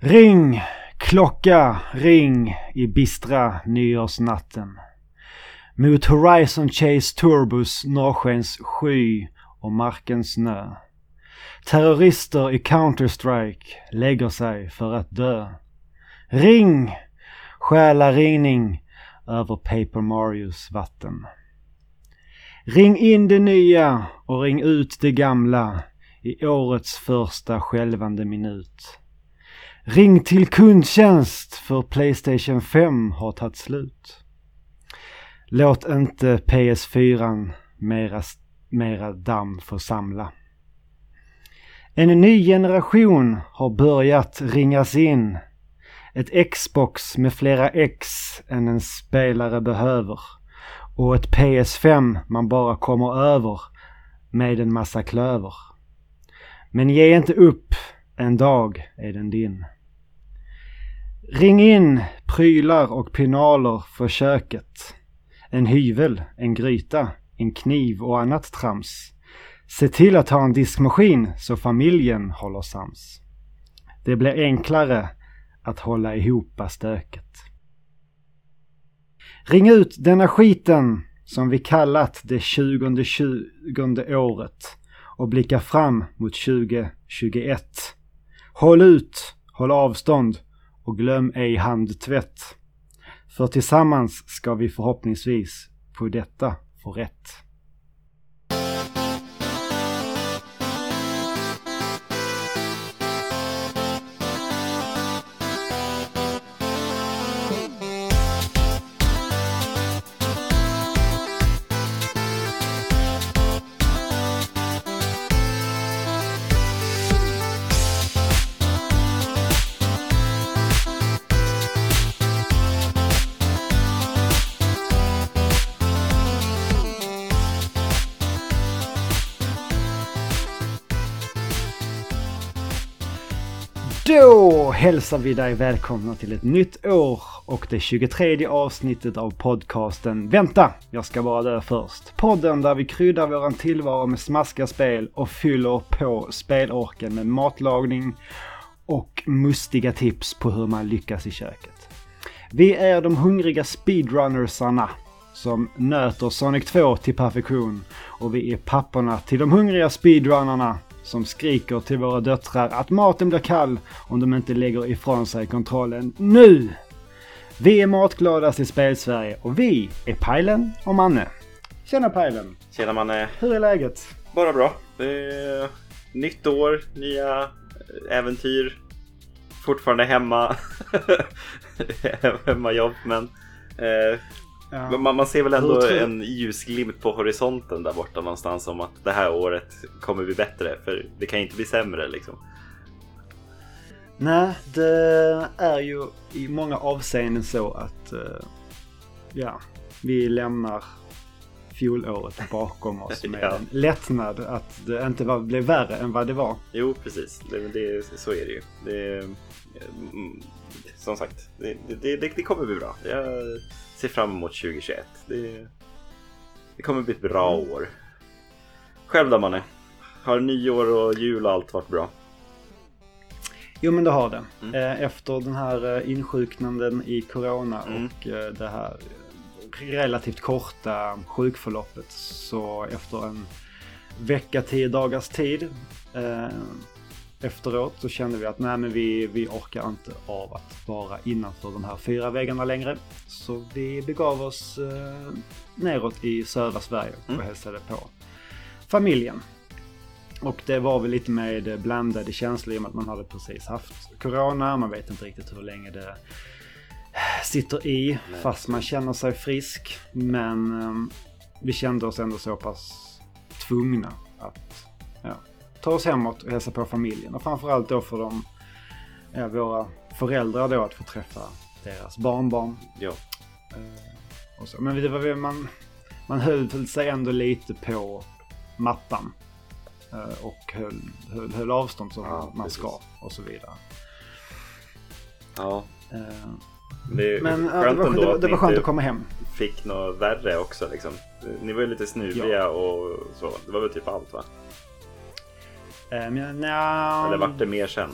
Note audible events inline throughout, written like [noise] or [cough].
Ring, klocka, ring i bistra nyårsnatten. Mot Horizon Chase Turbos norrskens sky och markens snö. Terrorister i Counter-Strike lägger sig för att dö. Ring! Stjäla ringning över Paper Marios vatten. Ring in det nya och ring ut det gamla i årets första skälvande minut. Ring till kundtjänst för Playstation 5 har tagit slut. Låt inte PS4 mera, mera damm få samla. En ny generation har börjat ringas in. Ett Xbox med flera X än en spelare behöver. Och ett PS5 man bara kommer över med en massa klöver. Men ge inte upp, en dag är den din. Ring in prylar och pinaler för köket. En hyvel, en gryta, en kniv och annat trams. Se till att ha en diskmaskin så familjen håller sams. Det blir enklare att hålla ihop stöket. Ring ut denna skiten som vi kallat det 20 20 året och blicka fram mot 2021. Håll ut, håll avstånd och glöm ej handtvätt. För tillsammans ska vi förhoppningsvis på detta få rätt. Hälsar vi dig välkomna till ett nytt år och det 23 avsnittet av podcasten Vänta, jag ska bara dö först. Podden där vi kryddar våran tillvaro med smaskiga spel och fyller på spelorken med matlagning och mustiga tips på hur man lyckas i köket. Vi är de hungriga speedrunnersarna som nöter Sonic 2 till perfektion och vi är papporna till de hungriga speedrunnarna som skriker till våra döttrar att maten blir kall om de inte lägger ifrån sig kontrollen nu! Vi är matgladast i Spelsverige och vi är Pajlen och Manne. Tjena Pajlen! Tjena Manne! Hur är läget? Bara bra. Det är nytt år, nya äventyr. Fortfarande hemma. [laughs] Hemmajobb men eh, Ja. man, man ser väl ändå tror- en ljusglimt på horisonten där borta någonstans om att det här året kommer bli bättre. För det kan inte bli sämre liksom. Nej, det är ju i många avseenden så att eh, ja, vi lämnar fjolåret bakom [laughs] oss med Ja. en lättnad att det inte var, blev värre än vad det var. Jo precis, det, det, så är det ju. Det, mm, som sagt, det, det, det, det kommer bli bra. Jag ser fram emot 2021. Det, det kommer bli ett bra år. Själv då Manne? Har nyår och jul och allt varit bra? Jo men det har det. Mm. Eh, Efter den här eh, insjuknanden i corona Mm. och eh, det här relativt korta sjukförloppet så efter en vecka, tio dagars tid efteråt så kände vi att nej men vi, vi orkar inte av att vara innanför de här fyra väggarna längre. Så vi begav oss eh, neråt i södra Sverige och Mm. hälsade på familjen. Och det var väl lite med blandade känslor i och med att man hade precis haft corona. Man vet inte riktigt hur länge det sitter i Nej, fast man känner sig frisk. Men eh, vi kände oss ändå så pass tvungna att ja, ta oss hemåt och hälsa på familjen. Och framförallt då för de, ja, våra föräldrar då att få träffa deras barnbarn. Ja, Eh, och så. Men det var, man, man höll sig ändå lite på mattan. Eh, och höll, höll, höll avstånd som Ja, man precis. ska och så vidare. ja. Eh, Det men ja, det skönt var, ändå det, var- det var skönt att komma hem. fick något värre också liksom. Ni var ju lite snuviga Ja. och så. Det var väl typ allt va? Men, nja, Eller vart det mer sen?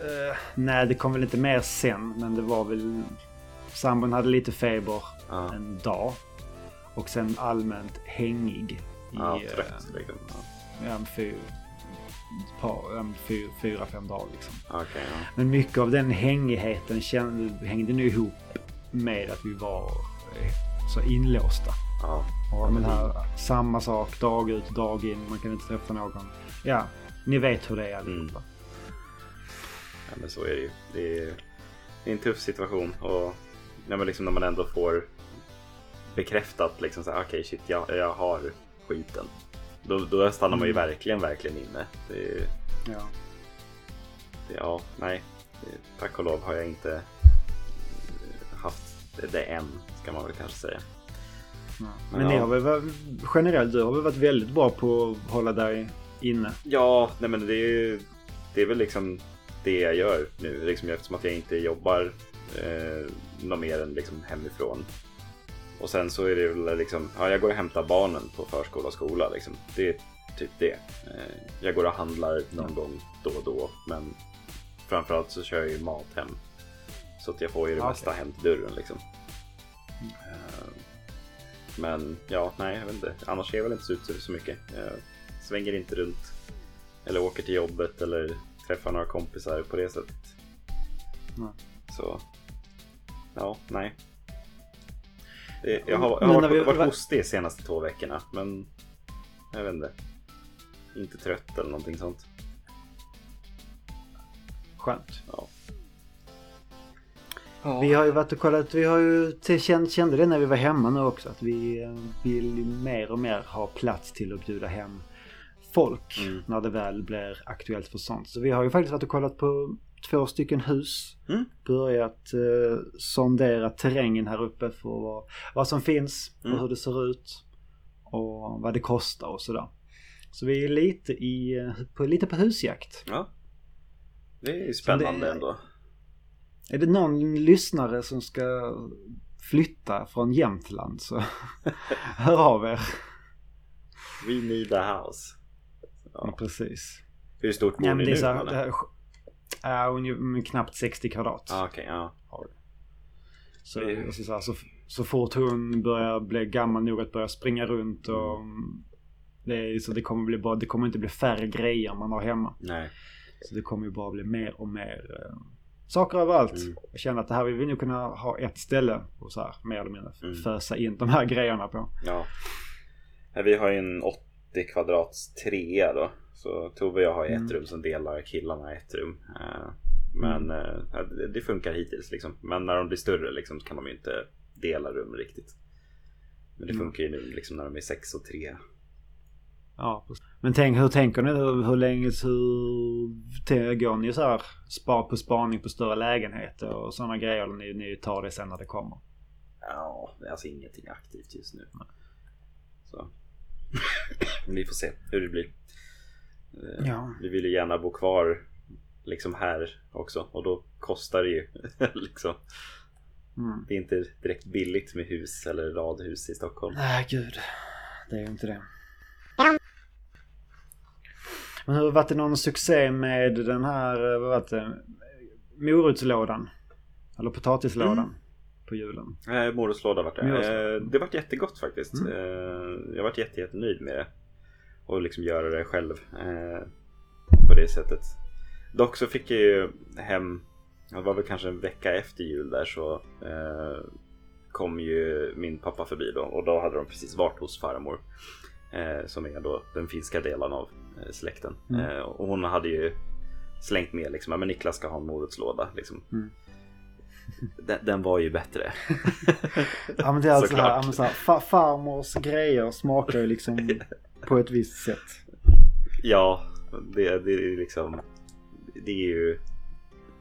Eh, nej, det kom väl lite mer sen. Men det var väl... Sambon hade lite feber Ja, en dag. Och sen allmänt hängig. I, ja eh, trött liksom. Ja. en fyr, ett par, fyra, fem dagar liksom. Okej, ja. Men mycket av den hängigheten kände, hängde nu ihop med att vi var eh, så inlåsta. ja. Och men här, samma sak dag ut dag in. Man kan inte träffa någon. Ja, ni vet hur det är allihopa. Ja, men så är det ju. Det är, det är en tuff situation och ja, men liksom när man ändå får bekräftat liksom så här, okej shit, jag, jag har skiten. Då, då stannar man ju Mm. verkligen, verkligen inne. Det, Ja. det, ja, nej. Det, tack och lov har jag inte eh, haft det, än, ska man väl kanske säga. Men Men ni ja. har väl generellt, du har väl varit väldigt bra på att hålla dig inne? Ja, nej men det är, det är väl liksom det jag gör nu. Liksom, eftersom att jag inte jobbar eh, något mer än liksom hemifrån. Och sen så är det väl liksom, ja, jag går och hämtar barnen på förskola och skola. Liksom. Det är typ det. Eh, jag går och handlar någon gång då och då. Men framförallt så kör jag ju mat hem. Så att jag får ju det Okej. mesta hem till dörren liksom. Eh, men ja, nej, jag vet inte. Annars är jag väl inte ute så mycket. Jag svänger inte runt. Eller åker till jobbet eller träffar några kompisar på det sättet. Nej. Så, ja, nej. Jag har, jag har varit, vi- varit va- hostig de senaste två veckorna, men jag vet inte. Inte trött eller någonting sånt. Skönt. Ja. Vi har ju varit och kollat, vi har ju känd, kände det när vi var hemma nu också att vi eh, vill mer och mer ha plats till att bjuda hem folk Mm. när det väl blir aktuellt för sånt. Så vi har ju faktiskt varit och kollat på två stycken hus. Mm. Börjat eh, sondera terrängen här uppe för vad, vad som finns och Mm. hur det ser ut. Och vad det kostar och sådär. Så vi är lite, i, eh, på, lite på husjakt. ja. Det är spännande det- ändå. Är det någon lyssnare som ska flytta från Jämtland så [laughs] hör av er. We need a house. Ja, Ja. precis. Hur stort bor Ja, ni det är nu? så här, det här, ungefär knappt 60 kvadrat. Ah, Okej, ja. Så, det- och så, så, här, så, så fort hon börjar bli gammal nog att börja springa runt och det, är, så det kommer, bli bara, det kommer inte bli färre grejer man har hemma. Nej. Så det kommer ju bara bli mer och mer eh, saker överallt. Mm. Jag känner att det här vill vi nog kunna ha ett ställe och så här mer eller mindre Mm. fösa in de här grejerna på. Ja. Vi har ju en 80 kvadrats trea då. Så Tove och jag har ett Mm. rum som delar killarna ett rum. Eh, Men eh, ja, det- funkar hittills liksom. Men när de blir större liksom så kan de ju inte dela rum riktigt. Men det Mm. funkar ju nu liksom när de är sex och tre. Ja. Men tänk, hur tänker ni? Hur, hur länge hur, går ni så här spar på spaning på större lägenheter och sådana grejer? Eller ni, ni tar det sen när det kommer? Ja, det är alltså ingenting aktivt just nu. Så. Vi får se hur det blir. Eh, Ja. Vi vill ju gärna bo kvar liksom här också och då kostar det ju [laughs] liksom. Mm. Det är inte direkt billigt med hus eller radhus i Stockholm. Nej, gud. Det är ju inte det. Men hur har det varit någon succé med den här, eh, vad var det, morotslådan? Eller potatislådan Mm. På julen? Eh, Morotslåda vart det. Eh, det vart jättegott faktiskt. Mm. Eh, jag vart jätte, jättenöjd med det. Och liksom göra det själv. Eh, på det sättet. Dock så fick jag ju hem, det var väl kanske en vecka efter jul där så eh, kom ju min pappa förbi då och då hade de precis varit hos farmor. Eh, som är då den finska delen av eh, släkten. Mm. Och hon hade ju slängt med liksom, "Ja, men Niklas ska ha en morotslåda. Liksom. Mm. Den, den var ju bättre. [laughs] Ja men det är alltså Såklart. här, så här fa- farmors grejer smakar ju liksom på ett visst sätt. Ja, det, det är liksom Det är ju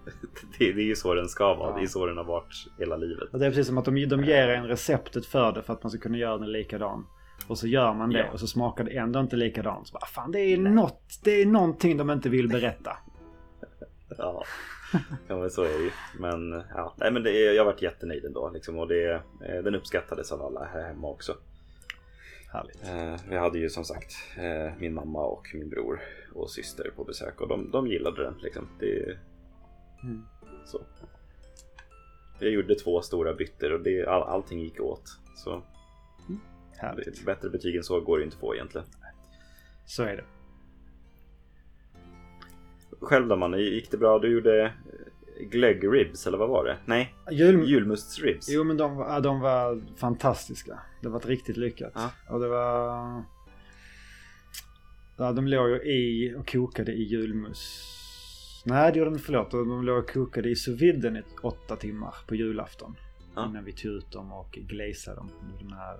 [laughs] det, det är ju så den ska vara. Ja. Det är så den har varit hela livet. Och det är precis som att de, de ger en receptet för det för att man ska kunna göra den likadan. Och så gör man det Ja. och så smakar det ändå inte likadant. Så bara, fan det är något, det är någonting de inte vill berätta. Ja, [laughs] ja men så är det ju. Men, ja, nej, men det jag har varit jättenöjd ändå. Liksom, och det, eh, den uppskattades av alla här hemma också. Härligt. Eh, vi hade ju som sagt eh, min mamma och min bror och syster på besök och de, de gillade den. Liksom. Det, Mm. Så. Jag gjorde två stora bytter och det, all, allting gick åt. Så Härligt. det, bättre betyg än så går det ju inte att få egentligen. Så är det. Själv då man, gick det bra? Du gjorde eh, glögg ribs eller vad var det? Nej, Jul... julmustsribs. Jo men de, de var fantastiska. Det var riktigt lyckat. Ja. Och det var... Ja, de låg ju i och kokade i julmust. Nej det gjorde de inte, förlåt. De låg och kokade i sous i åtta timmar på julafton. Ja. Innan vi tog ut dem och glazade dem med den här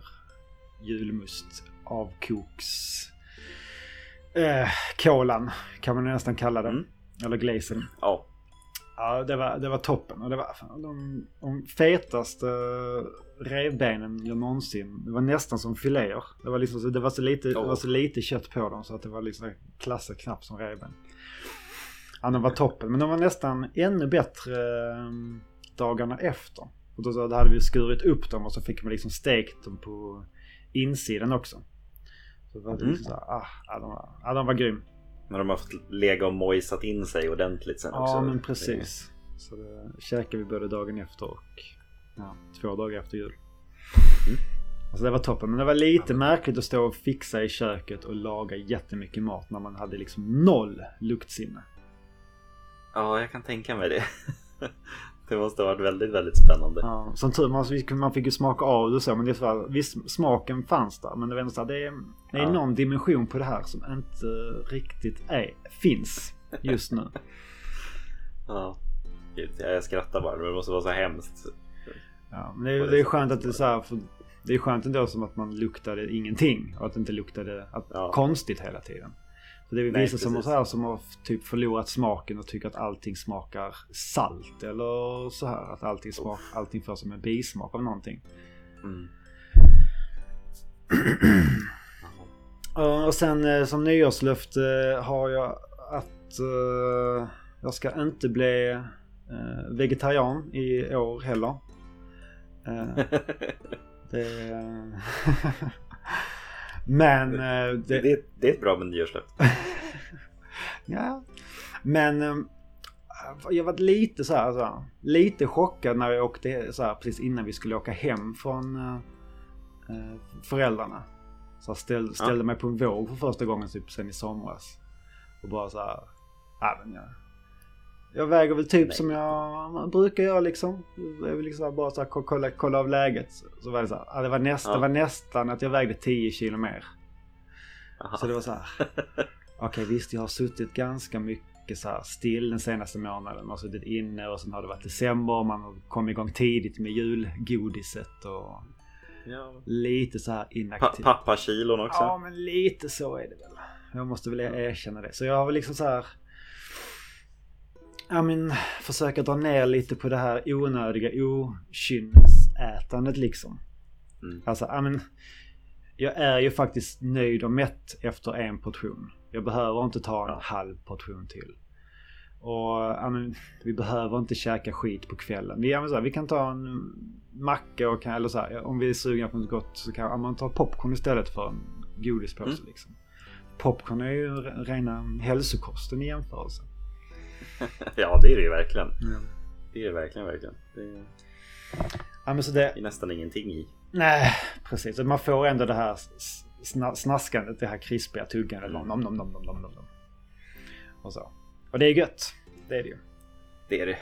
julmust avkoks... Eh, kolan kan man nästan kalla den. Mm. Eller glazen. Ja, Ja, det var, det var toppen. Och det var fan, de, de fetaste revbenen jag någonsin... Det var nästan som filéer. Det var, liksom, det var, så, lite, det var så lite kött på dem så att det var liksom klassat knappt som revben. Ja, de var toppen. Men de var nästan ännu bättre eh, dagarna efter. Och då, då hade vi skurit upp dem och så fick man liksom stekt dem på insidan också. Så det var Mm. liksom så här, ah, ja, de var, ja, de var grym. när de har fått lega och mojsat in sig ordentligt sen också. Ja, men precis. Så det käkade vi både dagen efter och ja, två dagar efter jul. Mm. Alltså det var toppen. Men det var lite märkligt att stå och fixa i köket och laga jättemycket mat när man hade liksom noll luktsinne. Ja, jag kan tänka mig det. [laughs] det måste ha varit väldigt, väldigt spännande. Ja, som tur man, man fick ju smaka av det och så. Men det är så här, visst, smaken fanns där. Men det, var ändå så här, det är, det är Ja. någon dimension på det här som inte riktigt är, finns just nu. [laughs] Ja. Jag skrattar bara. Det måste vara så hemskt. Ja, men det är, det är skönt att det är så här, för det är skönt ändå som att man luktade ingenting och att det inte luktade att, Ja. konstigt hela tiden. Det är Nej, vissa som, så här, som har typ förlorat smaken och tycker att allting smakar salt eller så här. Att allting, smak, allting får som en bismak av någonting. Mm. [clears throat] Och sen eh, som nyårslöfte har jag att eh, jag ska inte bli eh, vegetarian i år heller. Eh, [laughs] det... [laughs] Men... eh, det, det, det är ett bra nyårslöfte. [laughs] Ja. Men eh, jag var lite så här, så här, lite chockad när jag åkte så här, precis innan vi skulle åka hem från eh, föräldrarna. Så jag ställ, ställde mig på en våg för första gången typ sen i somras. Och bara så här, ja men jag, jag väger väl typ Nej. som jag brukar göra liksom. Jag vill liksom bara så här, ko- kolla, kolla av läget. Så var det så här, det var, nästa, Ja. var nästan att jag vägde 10 kilo mer. Aha. Så det var så här. [laughs] Okej visst jag har suttit ganska mycket så här still den senaste månaden. Man har suttit inne och sen har det varit december. Man har kommit igång tidigt med julgodiset och ja. lite så här pa- inaktiv. Pappakilon också. Ja men lite så är det väl. Jag måste väl erkänna det. Så jag har väl liksom så här. Ja men försöka dra ner lite på det här onödiga okynnesätandet liksom. Mm. Alltså, ja men. Jag är ju faktiskt nöjd och mätt efter en portion. Jag behöver inte ta en Ja. halv portion till. Och ja, men, vi behöver inte käka skit på kvällen. Vi, ja, så här, vi kan ta en macka och kan, eller så här, om vi är sugna på något gott så kan ja, man ta popcorn istället för en godispåse. Mm. Liksom. Popcorn är ju re- rena hälsokosten i jämförelse. [laughs] Ja, det är det ju verkligen. Det är det verkligen, verkligen. Det Ja, men så det, är nästan ingenting i. Nej, precis. Man får ändå det här snaskandet, det här krispiga tuggandet. Nom, nom, nom, nom, nom, nom, nom. Och så. Och det är gött. Det är det ju. Det är det.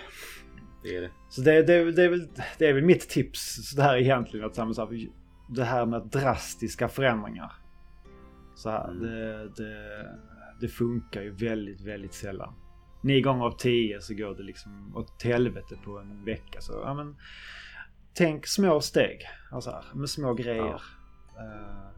Det är det. Så det, det, det, är, väl, det är väl mitt tips så det här egentligen. Att samma sak, det här med drastiska förändringar. Så här, Mm. det, det, det funkar ju väldigt, väldigt sällan. Nio gånger av tio så går det liksom åt helvete på en vecka. Så, ja, men, tänk små steg. Alltså här, med små grejer. Uh,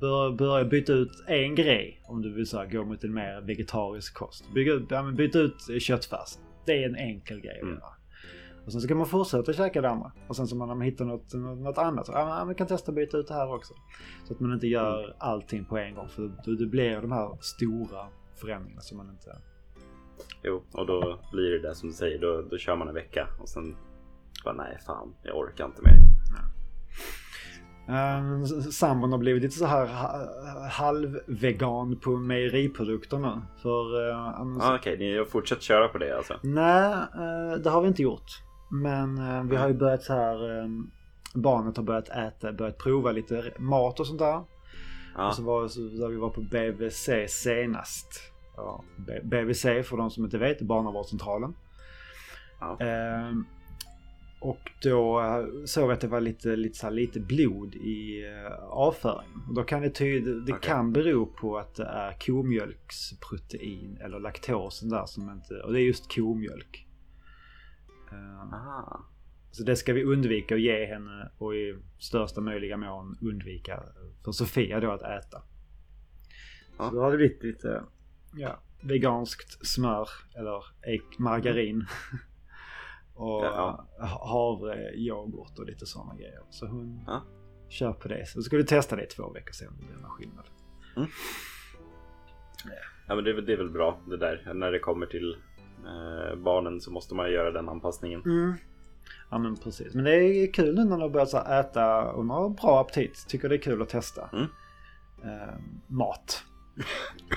bör, börja byta ut en grej om du vill så här, gå mot en mer vegetarisk kost. Bygga, ut- ja, men byta ut köttfärsen. Det är en enkel grej att Mm. göra. Och sen så kan man fortsätta käka det andra. Och sen så man, hittar något, något annat. Så, ja, man kan testa att byta ut det här också. Så att man inte gör Mm. allting på en gång. För det blir de här stora förändringarna som man inte... Jo, och då blir det det som du säger. Då, då kör man en vecka och sen bara nej fan, jag orkar inte mer. Um, sambon har blivit lite så här ha- halvvegan på mejeriprodukter nu. För... Uh, annars- Ah, Okej, ni har fortsatt köra på det alltså? Nej, eh, det har vi inte gjort. Men eh, vi har ju börjat så här. eh, Barnet har börjat äta, börjat prova lite mat och sånt där. Ja. Och så var så där vi var på BVC senast. Ja, BVC för de som inte vet, Barnavårdscentralen. Ja. Eh, och då eh, såg jag att det var lite, lite, här, lite blod i eh, avföringen. Och då kan det tyda, det Okej. kan bero på att det är komjölksprotein eller laktosen där som inte, och det är just komjölk. Eh, Aha. så det ska vi undvika att ge henne och i största möjliga mån undvika för Sofia då att äta. Ja. Så då har det blivit lite ja, veganskt smör eller margarin. [laughs] och Ja. havre, yoghurt och lite sådana grejer. Så hon Ja. kör på det. Så ska vi testa det i två veckor sen om det blir någon skillnad. Ja men det är, det är väl bra det där. När det kommer till eh, barnen så måste man göra den anpassningen. Mm. Ja men precis. Men det är kul nu när de har börjat äta de har bra aptit. Tycker det är kul att testa. Mm. Eh, mat.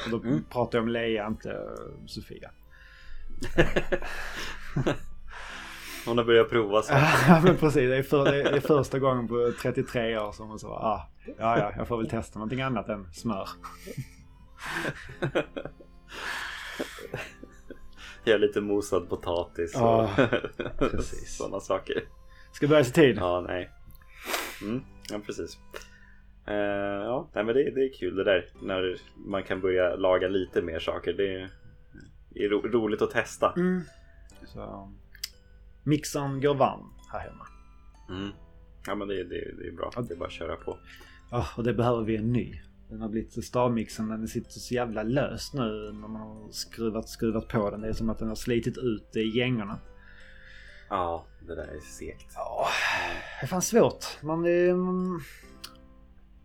Och då Mm. pratar jag om Leia, inte eh, Sofia. [laughs] Hon har börjat prova så. ja men precis. Det är, för, det är första gången på 33 år som hon sa ah, ja ja jag får väl testa någonting annat än smör. [laughs] Gör lite mosad potatis och [laughs] precis. sådana saker. Ska börja i tid. Ja, nej. Mm, ja, precis. Eh, ja, nej, men det, det är kul det där. När man kan börja laga lite mer saker. Det är, det är ro, roligt att testa. Mm. Så, mixern går varm här hemma. Mm. Ja, men det, det, det är bra. Det är bara att köra på. Ja, och det behöver vi en ny. Den har blivit stavmixen, den sitter så jävla löst nu när man har skruvat, skruvat på den. Det är som att den har slitit ut i gängorna. Ja, det där är segt. Ja, det är fan svårt. Man är... man-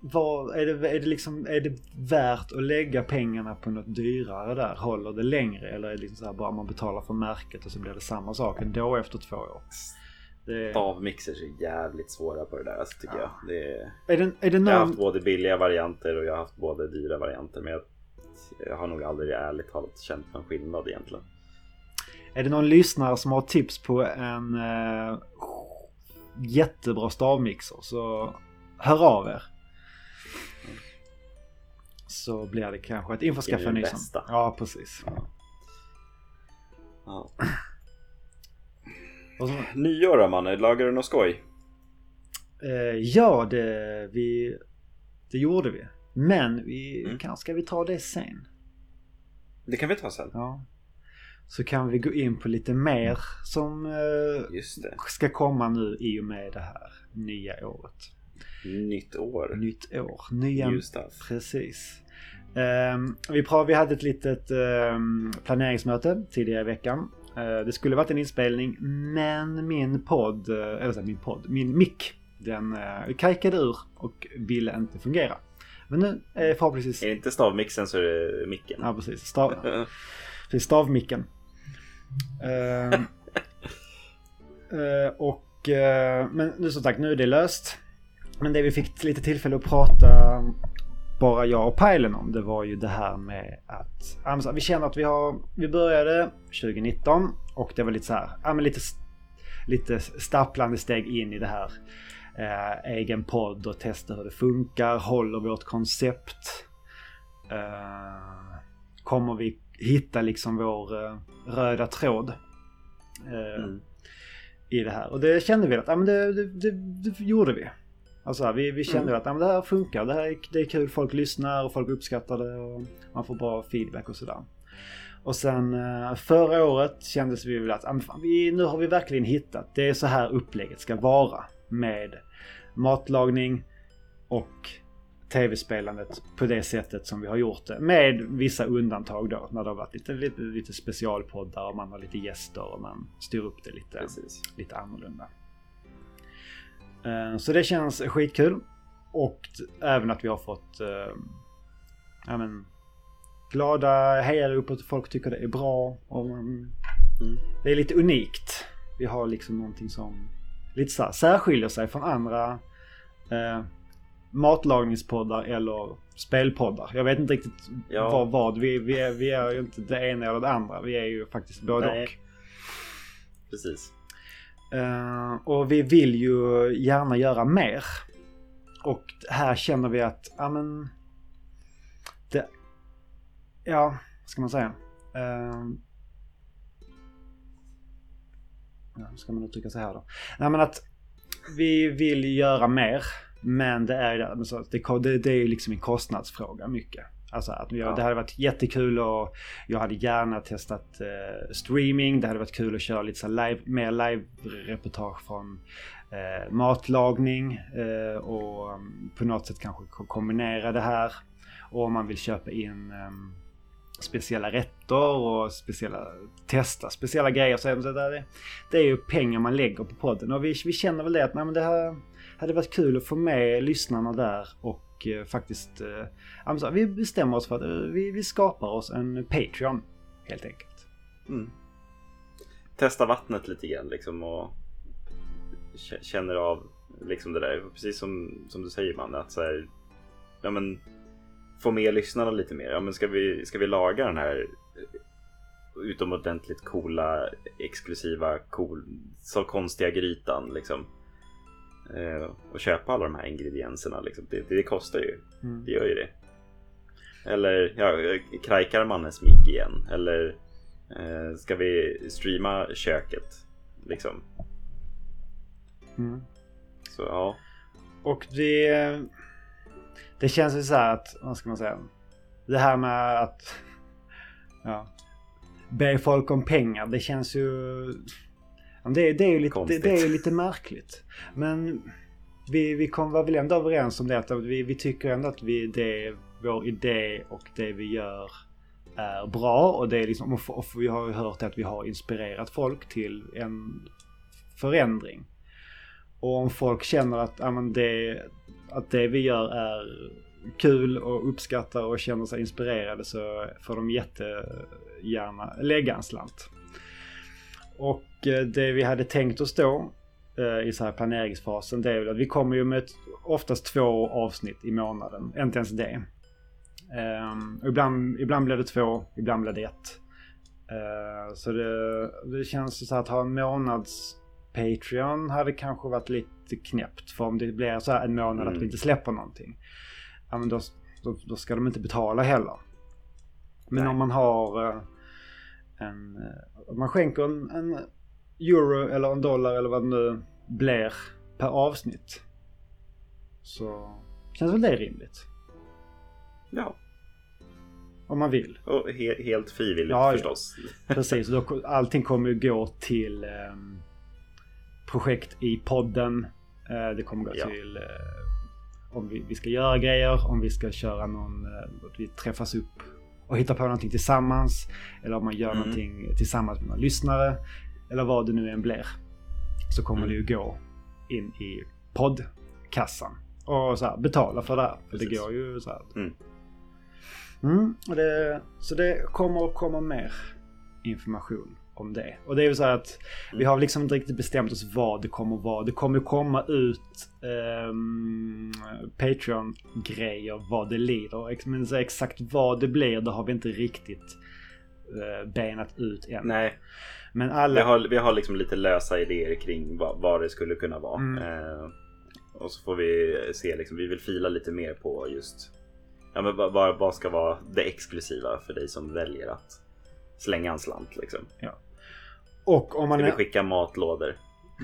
Vad, är, det, är, det liksom, är det värt att lägga pengarna på något dyrare där? Håller det längre? Eller är det liksom så här bara man betalar för märket och så blir det samma sak ändå efter två år? Det, Stavmixers är jävligt svåra på det där alltså, tycker Ja. jag. Är, är, det, är det jag har haft någon... både billiga varianter och jag har haft både dyra varianter. Men jag, jag har nog aldrig ärligt talat känt någon skillnad egentligen. Är det någon lyssnare som har tips på en eh, jättebra stavmixer så hör av er. Så blir det kanske ett införskaffa det nysan. bästa. Ja, precis. Ja. [clears throat] Och så, Nyår då mannen, lagar du något skoj? eh, ja, det, vi, det gjorde vi. Men vi, Mm. kanske ska vi ta det sen. Det kan vi ta sen. Ja. Så kan vi gå in på lite mer som eh, ska komma nu i och med det här nya året. Nytt år. Nytt år, nya... New stuff. Precis. Ehm, vi, pra- vi hade ett litet ehm, planeringsmöte tidigare i veckan. Eh, det skulle varit en inspelning men min podd, eh, eller min podd, min mick, den uh, kajkade ur och ville inte fungera. Men nu är förhoppningsvis... Är det inte stavmixen så är det micken. Ja precis, stav, [laughs] precis stavmicken. [laughs] Eh, och, men nu som sagt, nu är det löst. Men det vi fick lite tillfälle att prata bara jag och Pajlen om det var ju det här med att vi känner att vi har, vi började 2019 och det var lite så här, ja men lite, lite stapplande steg in i det här. Eh, egen podd och testa hur det funkar, håller vårt koncept. Eh, kommer vi hitta liksom vår eh, röda tråd eh, Mm. i det här. Och det kände vi att ja, men det, det, det, det gjorde vi. Alltså vi, vi kände Mm. att men det här funkar, det här är, det är kul, folk lyssnar och folk uppskattar det och man får bra feedback och sådär. Och sen eh, förra året kändes vi väl att vi, nu har vi verkligen hittat, det är så här upplägget ska vara med matlagning och tv-spelandet på det sättet som vi har gjort det. Med vissa undantag då när det har varit lite, lite, lite specialpoddar och man har lite gäster och man styr upp det lite, Precis. lite annorlunda. Eh, Så det känns skitkul. Och även att vi har fått eh, ja, men, glada hejarop att folk tycker det är bra. Och, Mm. Det är lite unikt. Vi har liksom någonting som lite så här, särskiljer sig från andra eh, matlagningspoddar eller spelpoddar. Jag vet inte riktigt Ja. vad vad. Vi, vi, är, vi är ju inte det ena eller det andra. Vi är ju faktiskt både Nej. och. Precis. Eh, och vi vill ju gärna göra mer. Och här känner vi att, ja men... Det, ja, vad ska man säga? Uh, ja, hur ska man uttrycka sig här då? Nej men att vi vill göra mer. Men det är, det, alltså, det, det är ju liksom en kostnadsfråga mycket. Alltså att vi, Ja. det hade varit jättekul och jag hade gärna testat eh, streaming. Det hade varit kul att köra lite så live, mer live-reportage från eh, matlagning eh, och um, på något sätt kanske ko- kombinera det här. Och om man vill köpa in em, speciella rätter och speciella, testa speciella grejer. Så det, så där, det är ju pengar man lägger på podden och vi, vi känner väl det att nej, men det här hade varit kul att få med lyssnarna där och och eh, faktiskt eh, vi bestämmer oss för att eh, vi, vi skapar oss en Patreon helt enkelt. Mm. Testa vattnet lite grann liksom och känner av liksom det där. Precis som, som du säger man att så här, ja men få med lyssnarna lite mer. Ja men ska vi, ska vi laga den här utomordentligt coola, exklusiva, cool, så konstiga grytan liksom. Eh, och köpa alla de här ingredienserna liksom. Det, det kostar ju. Mm. Det gör ju det. Eller ja, krajkar mannens mick igen? Eller eh, ska vi streama köket? Liksom. Mm. Så ja. Och det... Det känns ju så här att, vad ska man säga? Det här med att... Ja. Be folk om pengar, det känns ju... Det, det, är ju lite, det, det är ju lite märkligt. Men vi, vi kom var väl ändå överens om det att vi, vi tycker ändå att vi, det, vår idé och det vi gör är bra. Och, det är liksom, och vi har ju hört att vi har inspirerat folk till en förändring. Och om folk känner att, ja, det, att det vi gör är kul och uppskattar och känner sig inspirerade så får de jättegärna lägga en slant. Och eh, det vi hade tänkt oss då eh, i så här planeringsfasen det är väl att vi kommer ju med ett, oftast två avsnitt i månaden. Inte ens det. Och ibland, ibland blir det två, ibland blir det ett. Eh, så det, det känns så här att ha en månads Patreon hade kanske varit lite knäppt. För om det blir så här en månad att Mm. vi inte släpper någonting. Ja men då, då, då ska de inte betala heller. Men Nej. om man har en... eh, Om man skänker en, en euro eller en dollar eller vad det nu blir per avsnitt. Så känns väl det rimligt. Ja. Om man vill. Och he- helt frivilligt Ja, ja. förstås. [laughs] Precis, och då, allting kommer ju gå till ehm, projekt i podden. Eh, det kommer gå Ja. till eh, om vi, vi ska göra grejer, om vi ska köra någon, eh, att vi träffas upp och hittar på någonting tillsammans. Eller om man gör Mm. någonting tillsammans med några lyssnare. Eller vad det nu än blir. Så kommer Mm. det ju gå in i poddkassan. Och så här, betala för det här. För det går ju så här. Mm. Mm, det, så det kommer att komma mer information om det. Och det är ju så här att vi har liksom inte riktigt bestämt oss vad det kommer vara. Det kommer komma ut ehm, Patreon-grejer vad det lider. Ex- Men exakt vad det blir det har vi inte riktigt uh, benat ut än. Nej, Men alla... vi har, vi har liksom lite lösa idéer kring vad, vad det skulle kunna vara. Mm. Eh, och så får vi se, liksom, vi vill fila lite mer på just ja, men vad, vad, ska vara det exklusiva för dig som väljer att slänga en slant. Liksom. Och om man Ska vi skicka matlådor?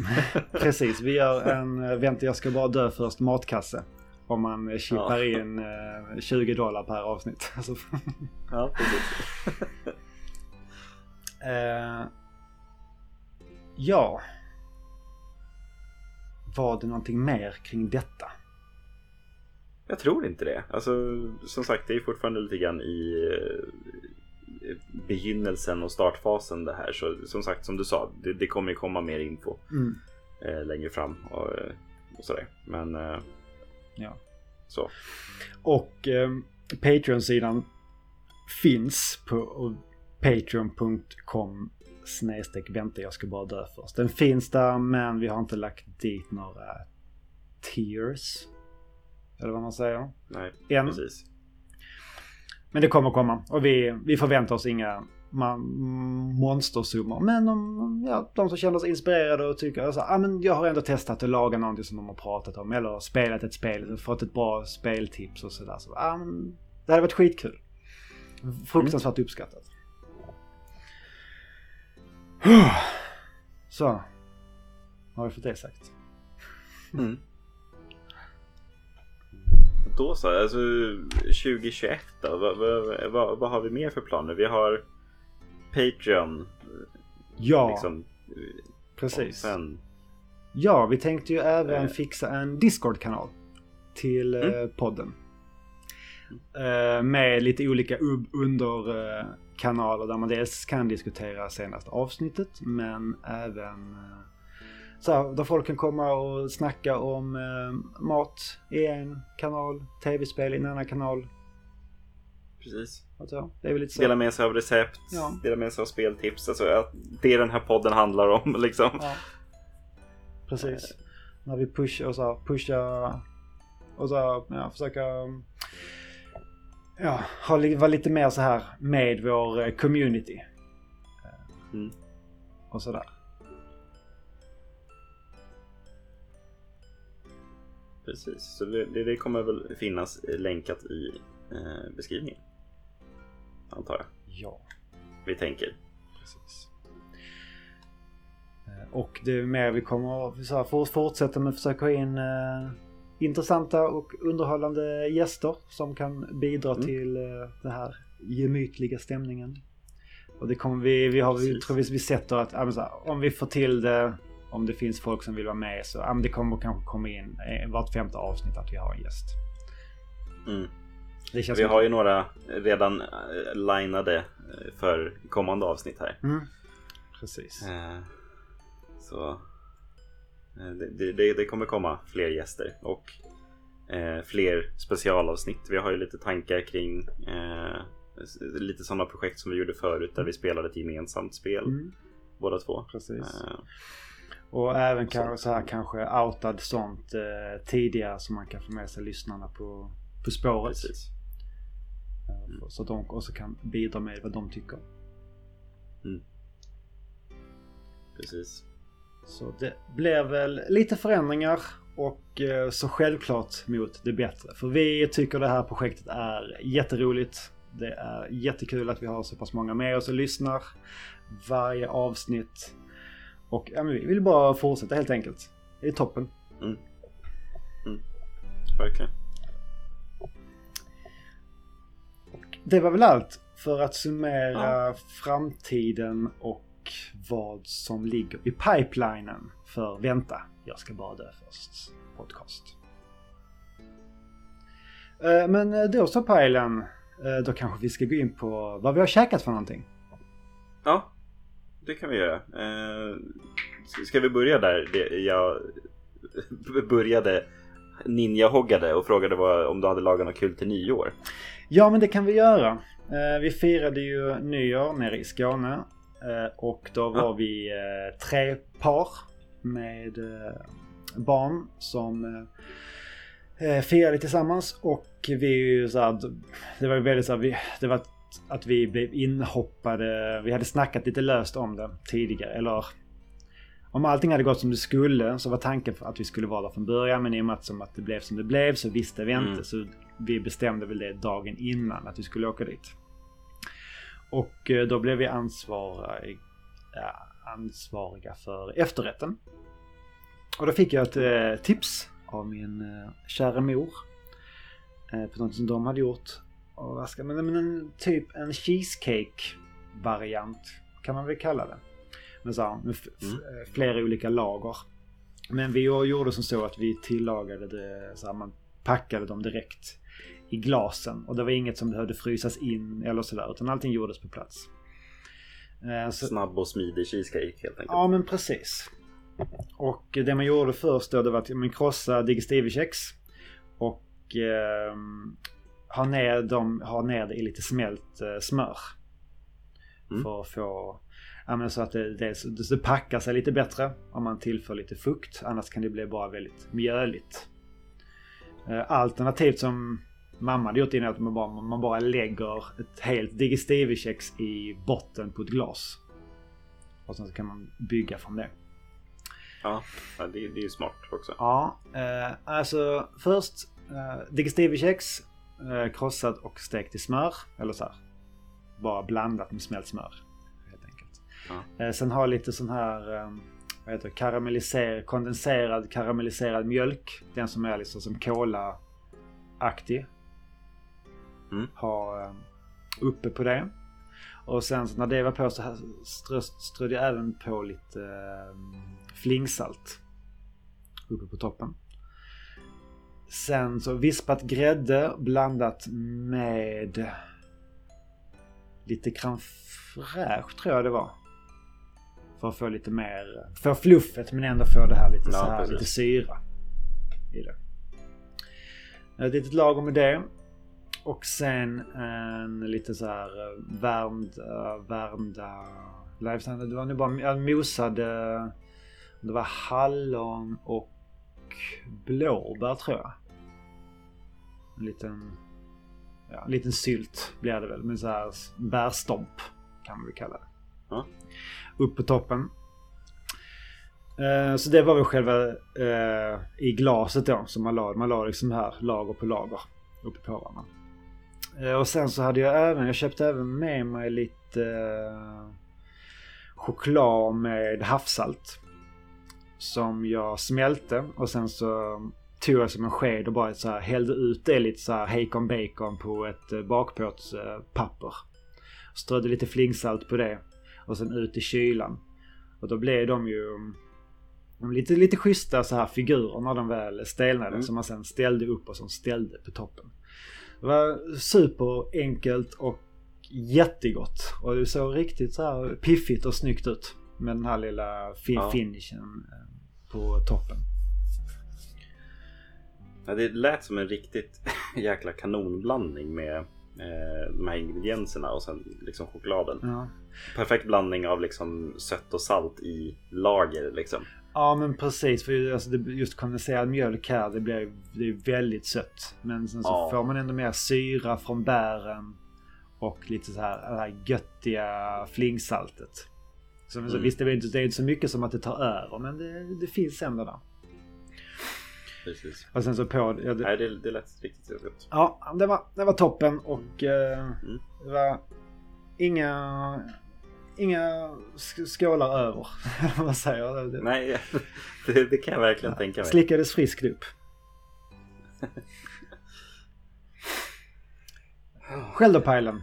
[laughs] Precis, vi gör en eh, vänta jag ska bara dö först matkasse. Om man eh, chippar Ja. in eh, 20 dollar per avsnitt. [laughs] Alltså, Ja, precis. [laughs] eh, ja. Var det någonting mer kring detta? Jag tror inte det. Alltså, som sagt, det är fortfarande lite grann i eh, begynnelsen och startfasen det här. Så som sagt, som du sa, det, det kommer ju komma mer info Mm. eh, längre fram och, eh, och sådär. Men eh, Ja. så. Och eh, Patreon-sidan finns på patreon.com snedstreck vänta jag ska bara dö först. Den finns där men vi har inte lagt dit några tiers. Eller vad man säger. Nej, Än. precis. Men det kommer komma. Och vi, vi förväntar oss inga monstersummor. Men om, ja, de som känner sig inspirerade och tycker att ah, men jag har ändå testat att laga någonting som de har pratat om. Eller spelat ett spel och fått ett bra speltips och sådär. Så, ah, men, det hade varit skitkul. Fruktansvärt uppskattat. [sighs] Så. Har vi fått det sagt. Mm. Då så, alltså 2021 då? Vad, vad, vad, vad har vi mer för planer? Vi har Patreon. Ja, Liksom, precis. sen, Ja, vi tänkte ju även Eh. fixa en Discord-kanal till eh, Mm. podden. Eh, med lite olika underkanaler där man dels kan diskutera senaste avsnittet men även så här, där folk kan komma och snacka om eh, mat i en kanal, tv-spel i en annan kanal. precis. Alltså, det är väl lite så. Dela med sig av recept, Ja. dela med sig av speltips. Alltså att det den här podden handlar om [laughs] liksom. Ja. Precis. När vi pushar och så här, pusha och så här, ja, försöka ja, vara lite mer så här med vår eh, community. Mm. Och sådär. Precis, så det, det kommer väl finnas länkat i eh, beskrivningen. Antar jag. Ja, Vi tänker. precis. Eh, Och det är mer vi kommer att så här, for- fortsätta med att försöka ha in eh, intressanta och underhållande gäster som kan bidra Mm. till eh, den här gemytliga stämningen. Och det kommer vi, vi har, vi tror vi, vi sätter att så här, om vi får till det, om det finns folk som vill vara med så ja, det kommer kanske komma in eh, vart femte avsnitt att vi har en gäst. Mm. Vi som- har ju några redan eh, linade eh, för kommande avsnitt här. Mm. Precis. Så det, det- det, kommer komma fler gäster och fler specialavsnitt. Vi har ju lite tankar kring lite sådana projekt som vi gjorde förut där vi spelade ett gemensamt spel Mm. båda två. Precis. Eh, Och även kanske så här kanske outad sånt eh, tidigare så man kan få med sig lyssnarna på, på spåret. Eh, Så att de också kan bidra med vad de tycker. Precis. Så det blir väl lite förändringar och eh, så självklart mot det bättre. För vi tycker det här projektet är jätteroligt. Det är jättekul att vi har så pass många med oss och lyssnar varje avsnitt. Och ja, men vi vill bara fortsätta helt enkelt. Det är toppen. Verkligen. Det var väl allt för att summera framtiden och vad som ligger i pipelinen för Vänta, jag ska bara dö först podcast. Eh, Men eh, då så Pajlen, eh, då kanske vi ska gå in på vad vi har käkat för någonting. Ja, det kan vi göra. Eh, ska- vi börja där? Det, jag [laughs] började ninjahoggade och frågade vad, om du hade lagat något kul till nyår. Ja, men det kan vi göra. Eh, Vi firade ju nyår nere i Skåne eh, och då var Ja. vi eh, tre par med eh, barn som eh, eh, firade tillsammans och vi så här, det var ju väldigt så här, vi, det var att- att vi blev inhoppade. Vi hade snackat lite löst om det tidigare eller om allting hade gått som det skulle så var tanken att vi skulle vara där från början men i och med att, som att det blev som det blev så visste vi inte Mm. så vi bestämde väl det dagen innan att vi skulle åka dit. Och eh, då blev vi ansvariga, ansvariga för efterrätten. Och då fick jag ett eh, tips av min eh, kära mor. På något som de hade gjort. Och vad ska man, men en, typ en cheesecake variant kan man väl kalla det. Med, så med Mm. eh, flera olika lager. Men vi gjorde som så att vi tillagade det så här, man packade dem direkt i glasen. Och det var inget som behövde frysas in eller sådär. Utan allting gjordes på plats. Eh, så, Snabb och smidig cheesecake helt enkelt. Ja men precis. Och det man gjorde först då det var att man krossade digestivekex. Och eh, ha, ner dem, ha ner det i lite smält eh, smör. Mm. För att få ja, så att det, det, det packar sig lite bättre om man tillför lite fukt. Annars kan det bli bara väldigt mjöligt. Eh, Alternativt som mamma hade gjort innan att man bara, man bara lägger ett helt digestivekex i botten på ett glas. Och sen så kan man bygga från det. Ja, det, det är ju smart också. Ja, eh, alltså först eh, digestivekex eh, krossat och stekt i smör. Eller så här. Bara blandat med smält smör. Helt enkelt. Ja. Eh, sen har jag lite sån här eh, vad heter det, karamelliser, kondenserad karamelliserad mjölk. Den som är liksom som cola-aktig. Mm. Ha eh, uppe på det. Och sen så när det var på så här strö, strödde jag även på lite eh, flingsalt. Uppe på toppen. Sen så vispat grädde blandat med lite crème fraîche tror jag det var. För att få lite mer, få fluffet men ändå få det här lite, Ja, så här, precis. lite syra i det. Ett litet lager med det. Och sen en lite så här eh, värmda, värmda livestand. Det var nu bara jag mosade, det var hallon och blåbär tror jag. En liten, ja, en liten sylt blir det väl. Med så här bärstomp kan man väl kalla det. Ja. Upp på toppen. Eh, Så det var väl själva eh, i glaset då som man la. Man la liksom här lager på lager uppe på varandra. Eh, Och sen så hade jag även, jag köpte även med mig lite choklad med havssalt. Som jag smälte och sen så tog jag som en sked och bara så här hällde ut det lite så här hejkon bacon på ett eh, bakplåtspapper. Strödde lite flingsalt på det och sen ut i kylan. Och då blev de ju mm, lite, lite schyssta så här figurer när de väl stelnade Mm. som man sen ställde upp och som ställde på toppen. Det var superenkelt och jättegott. Och det såg riktigt så här piffigt och snyggt ut. Med den här lilla fi- Ja. finishen eh, på toppen. Ja, det lät som en riktigt [laughs] jäkla kanonblandning med eh, de här ingredienserna och sen liksom chokladen. Ja. Perfekt blandning av liksom sött och salt i lager liksom. Ja men precis. För alltså, just kondenserad mjölk här det blir, det är väldigt sött. Men sen så Ja. får man ändå mer syra från bären. Och lite så här, det här göttiga flingsaltet. Så, så Mm. Visst det är, inte, det är inte så mycket som att det tar över men det, det finns ändå där. Precis. Och sen så på... Ja, det, Nej, det, det lät riktigt gott. ja det, var, det var toppen och eh, Mm. det var inga... Inga sk- skålar över. [laughs] Vad säger? Det, Nej, [laughs] det, det kan jag verkligen tänka mig. Slickades friskt upp. [laughs] Själv då Pajlen?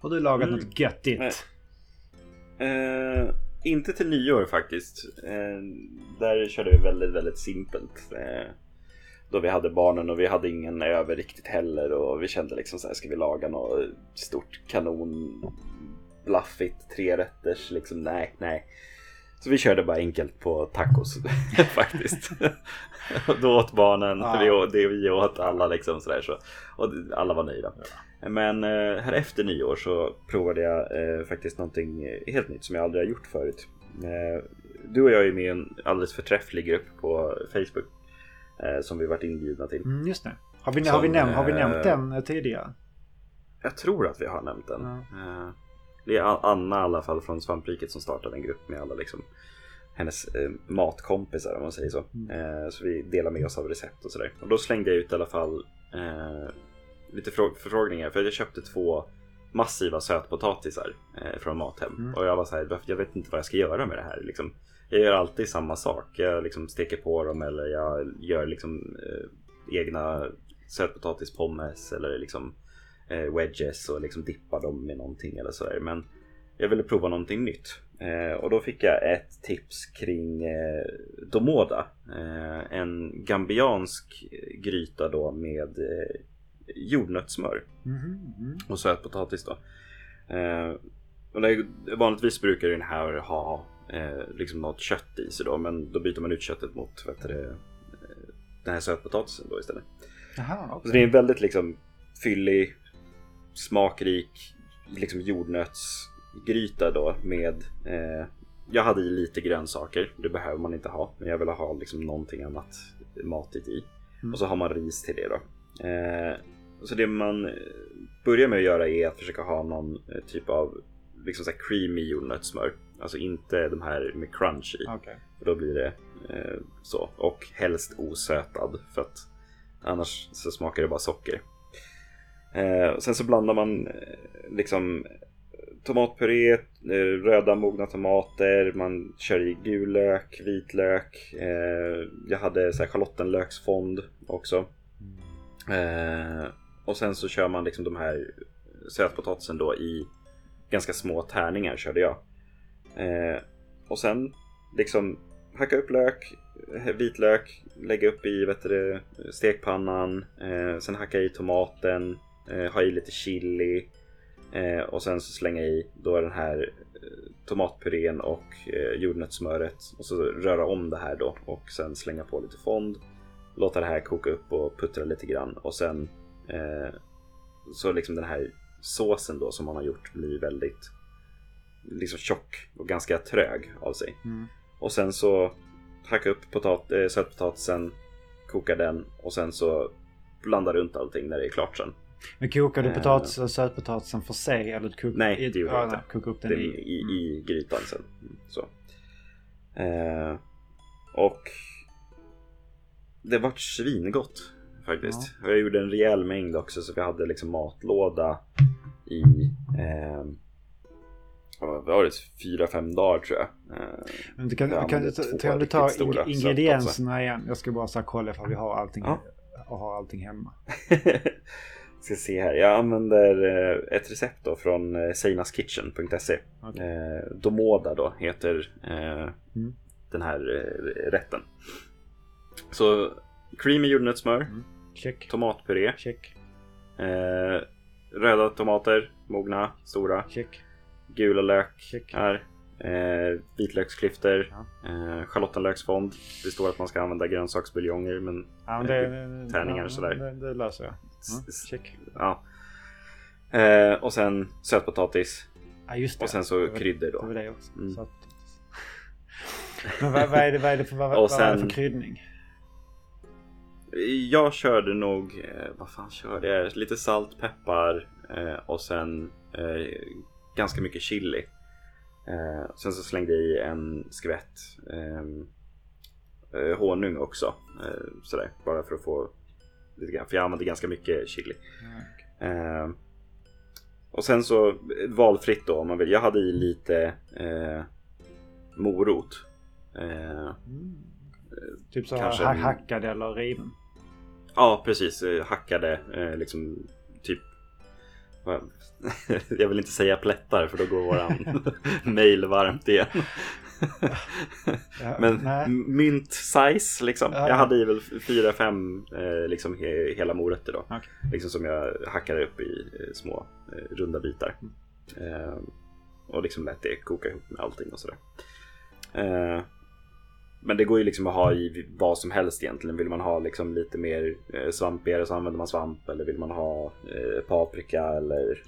Har du lagat Mm. något göttigt? Nej. Inte till nyår faktiskt. Eh, där körde vi väldigt, väldigt simpelt. Eh, då vi hade barnen och vi hade ingen över riktigt heller och vi kände liksom så här, ska vi laga något stort kanon blaffigt trerätters liksom? Nej, nej. Så vi körde bara enkelt på tacos [laughs] faktiskt. [laughs] Då åt barnen, Ja. vi åt, det vi åt alla liksom sådär så. Och alla var nöjda. Men eh, här efter nyår så provade jag eh, faktiskt någonting helt nytt som jag aldrig har gjort förut. Eh, du och jag är med i en alldeles förträfflig grupp på Facebook. Eh, som vi varit inbjudna till. Mm, just det. Har vi, Som, har vi, näm- har vi eh, nämnt den eh, tidigare? Jag tror att vi har nämnt den. Ja. Det är Anna i alla fall från Svampriket som startade en grupp med alla liksom hennes eh, matkompisar om man säger så. Mm. Eh, så vi delar med oss av recept och sådär. Och då slängde jag ut i alla fall eh, lite frå- förfrågningar för jag köpte två massiva sötpotatisar eh, från Mathem. Mm. Och jag var så här, jag vet inte vad jag ska göra med det här. Liksom. Jag gör alltid samma sak. Jag liksom steker på dem eller jag gör liksom eh, egna sötpotatispommes eller liksom wedges och liksom dippar dem med någonting eller sådär. Men jag ville prova någonting nytt. Eh, och då fick jag ett tips kring eh, Domoda. Eh, en gambiansk gryta då med eh, jordnötssmör Mhm, mm. och sötpotatis då. Eh, och det, vanligtvis brukar den här ha eh, liksom något kött i sig då. Men då byter man ut köttet mot vet du, eh, den här sötpotatisen då istället. Jaha, Så okej. det är en väldigt liksom fyllig, smakrik, liksom jordnötsgryta då med eh, Jag hade i lite grönsaker, det behöver man inte ha. Men jag ville ha liksom någonting annat matigt i. Mm. Och så har man ris till det då. Eh, så det man börjar med att göra är att försöka ha någon eh, typ av liksom så här creamy jordnötssmör. Alltså inte de här med crunch i. Okej. För då blir det eh, så. Och helst osötad. För att annars så smakar det bara socker. Eh, sen så blandar man eh, liksom tomatpuré, eh, röda mogna tomater, man kör i gul lök, vitlök. Eh, jag hade så här schalottenlöksfond också. Eh, och sen så kör man liksom de här sötpotatisen då i ganska små tärningar körde jag. Eh, och sen liksom hacka upp lök, eh, vitlök, lägga upp i vet du, stekpannan, eh, sen hacka i tomaten, eh, ha i lite chili eh, och sen så slänga i då den här eh, tomatpurén och jordnötssmöret och så röra om det här då och sen slänga på lite fond, låta det här koka upp och puttra lite grann och sen så liksom den här såsen då som man har gjort blir väldigt liksom tjock och ganska trög av sig. Mm. Och sen så hacka upp potat sötpotatisen, koka den och sen så blanda runt allting när det är klart sen. Men kokar du Eh. potatis och sötpotatisen för sig? Eller kok, Nej, det gjorde ja, jag inte. Koka upp den Det, i... i, Mm. I grytan sen. Så. Eh, och det vart svingott faktiskt. Och Jag gjorde en rejäl mängd också så vi hade liksom matlåda i eh, vad var det? Fyra, fem dagar tror jag. Eh, Men du kan, Jag kan, du, kan du ta ing- ingredienserna igen? Jag ska bara så kolla ifall vi har allting, Ja. och har allting hemma. [laughs] Ska se här. Jag använder eh, ett recept då från eh, seinasKitchen.se. Okej. Eh, Domoda då heter Mm. den här rätten. Så creamy jordnötssmör, Check. tomatpuré, Check. röda tomater, mogna, stora, Check. gula lök Check. här, eh, vitlöksklyftor, Ja. eh, schalottenlöksfond. Det står att man ska använda grönsaksbuljonger men Ja, men det, Tärningar ja, sådär. Det, det löser jag. s- check. ja. Eh, och sen sötpotatis Ja, just det. och sen så Det kryddor Det var det också. Mm. Så att... [laughs] Men vad, vad, är det, vad, är det för, vad, Och vad är det sen- för kryddning? Jag körde nog, eh, vad fan körde jag? Lite salt, peppar eh, och sen eh, ganska mycket chili. Eh, sen så slängde jag i en skvätt ehm, eh, honung också. Eh, sådär, bara för att få lite grann, för jag använde ganska mycket chili. Eh, och sen så eh, valfritt då om man vill. Jag hade i lite eh, morot. Eh, Mm. Typ så Kanske hackad eller riven. Ja, precis. Hackade liksom [laughs] Jag vill inte säga plättar för då går våran [laughs] mail varmt igen. Ja, Men nej. mynt size liksom. Ja, Jag ja. hade i väl fyra, fem eh, liksom he, hela morötter då. Okej. Liksom som jag hackade upp i eh, små eh, runda bitar. Mm. Och liksom lät det koka ihop med allting och sådär. Men det går ju liksom att ha i vad som helst egentligen. Vill man ha liksom lite mer eh, svampigare så använder man svamp. Eller vill man ha eh, paprika eller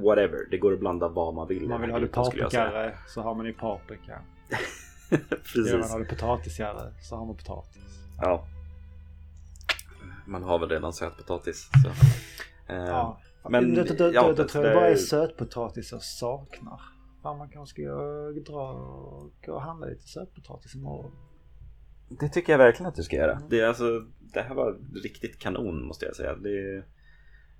whatever. Det går att blanda vad man vill. Om man vill ha det paprikare så har man ju paprika. [laughs] Vill man Precis. ha det potatisigare så har man potatis. Ja. Man har väl redan sötpotatis. Så. Eh, Ja. men- det, det, ja, det, det- tror jag bara är sötpotatis jag saknar. Fan man kanske ska dra och gå och handla lite sötpotatis imorgon. Det tycker jag verkligen att du ska göra. Det, är alltså, det här var riktigt kanon måste jag säga. Det,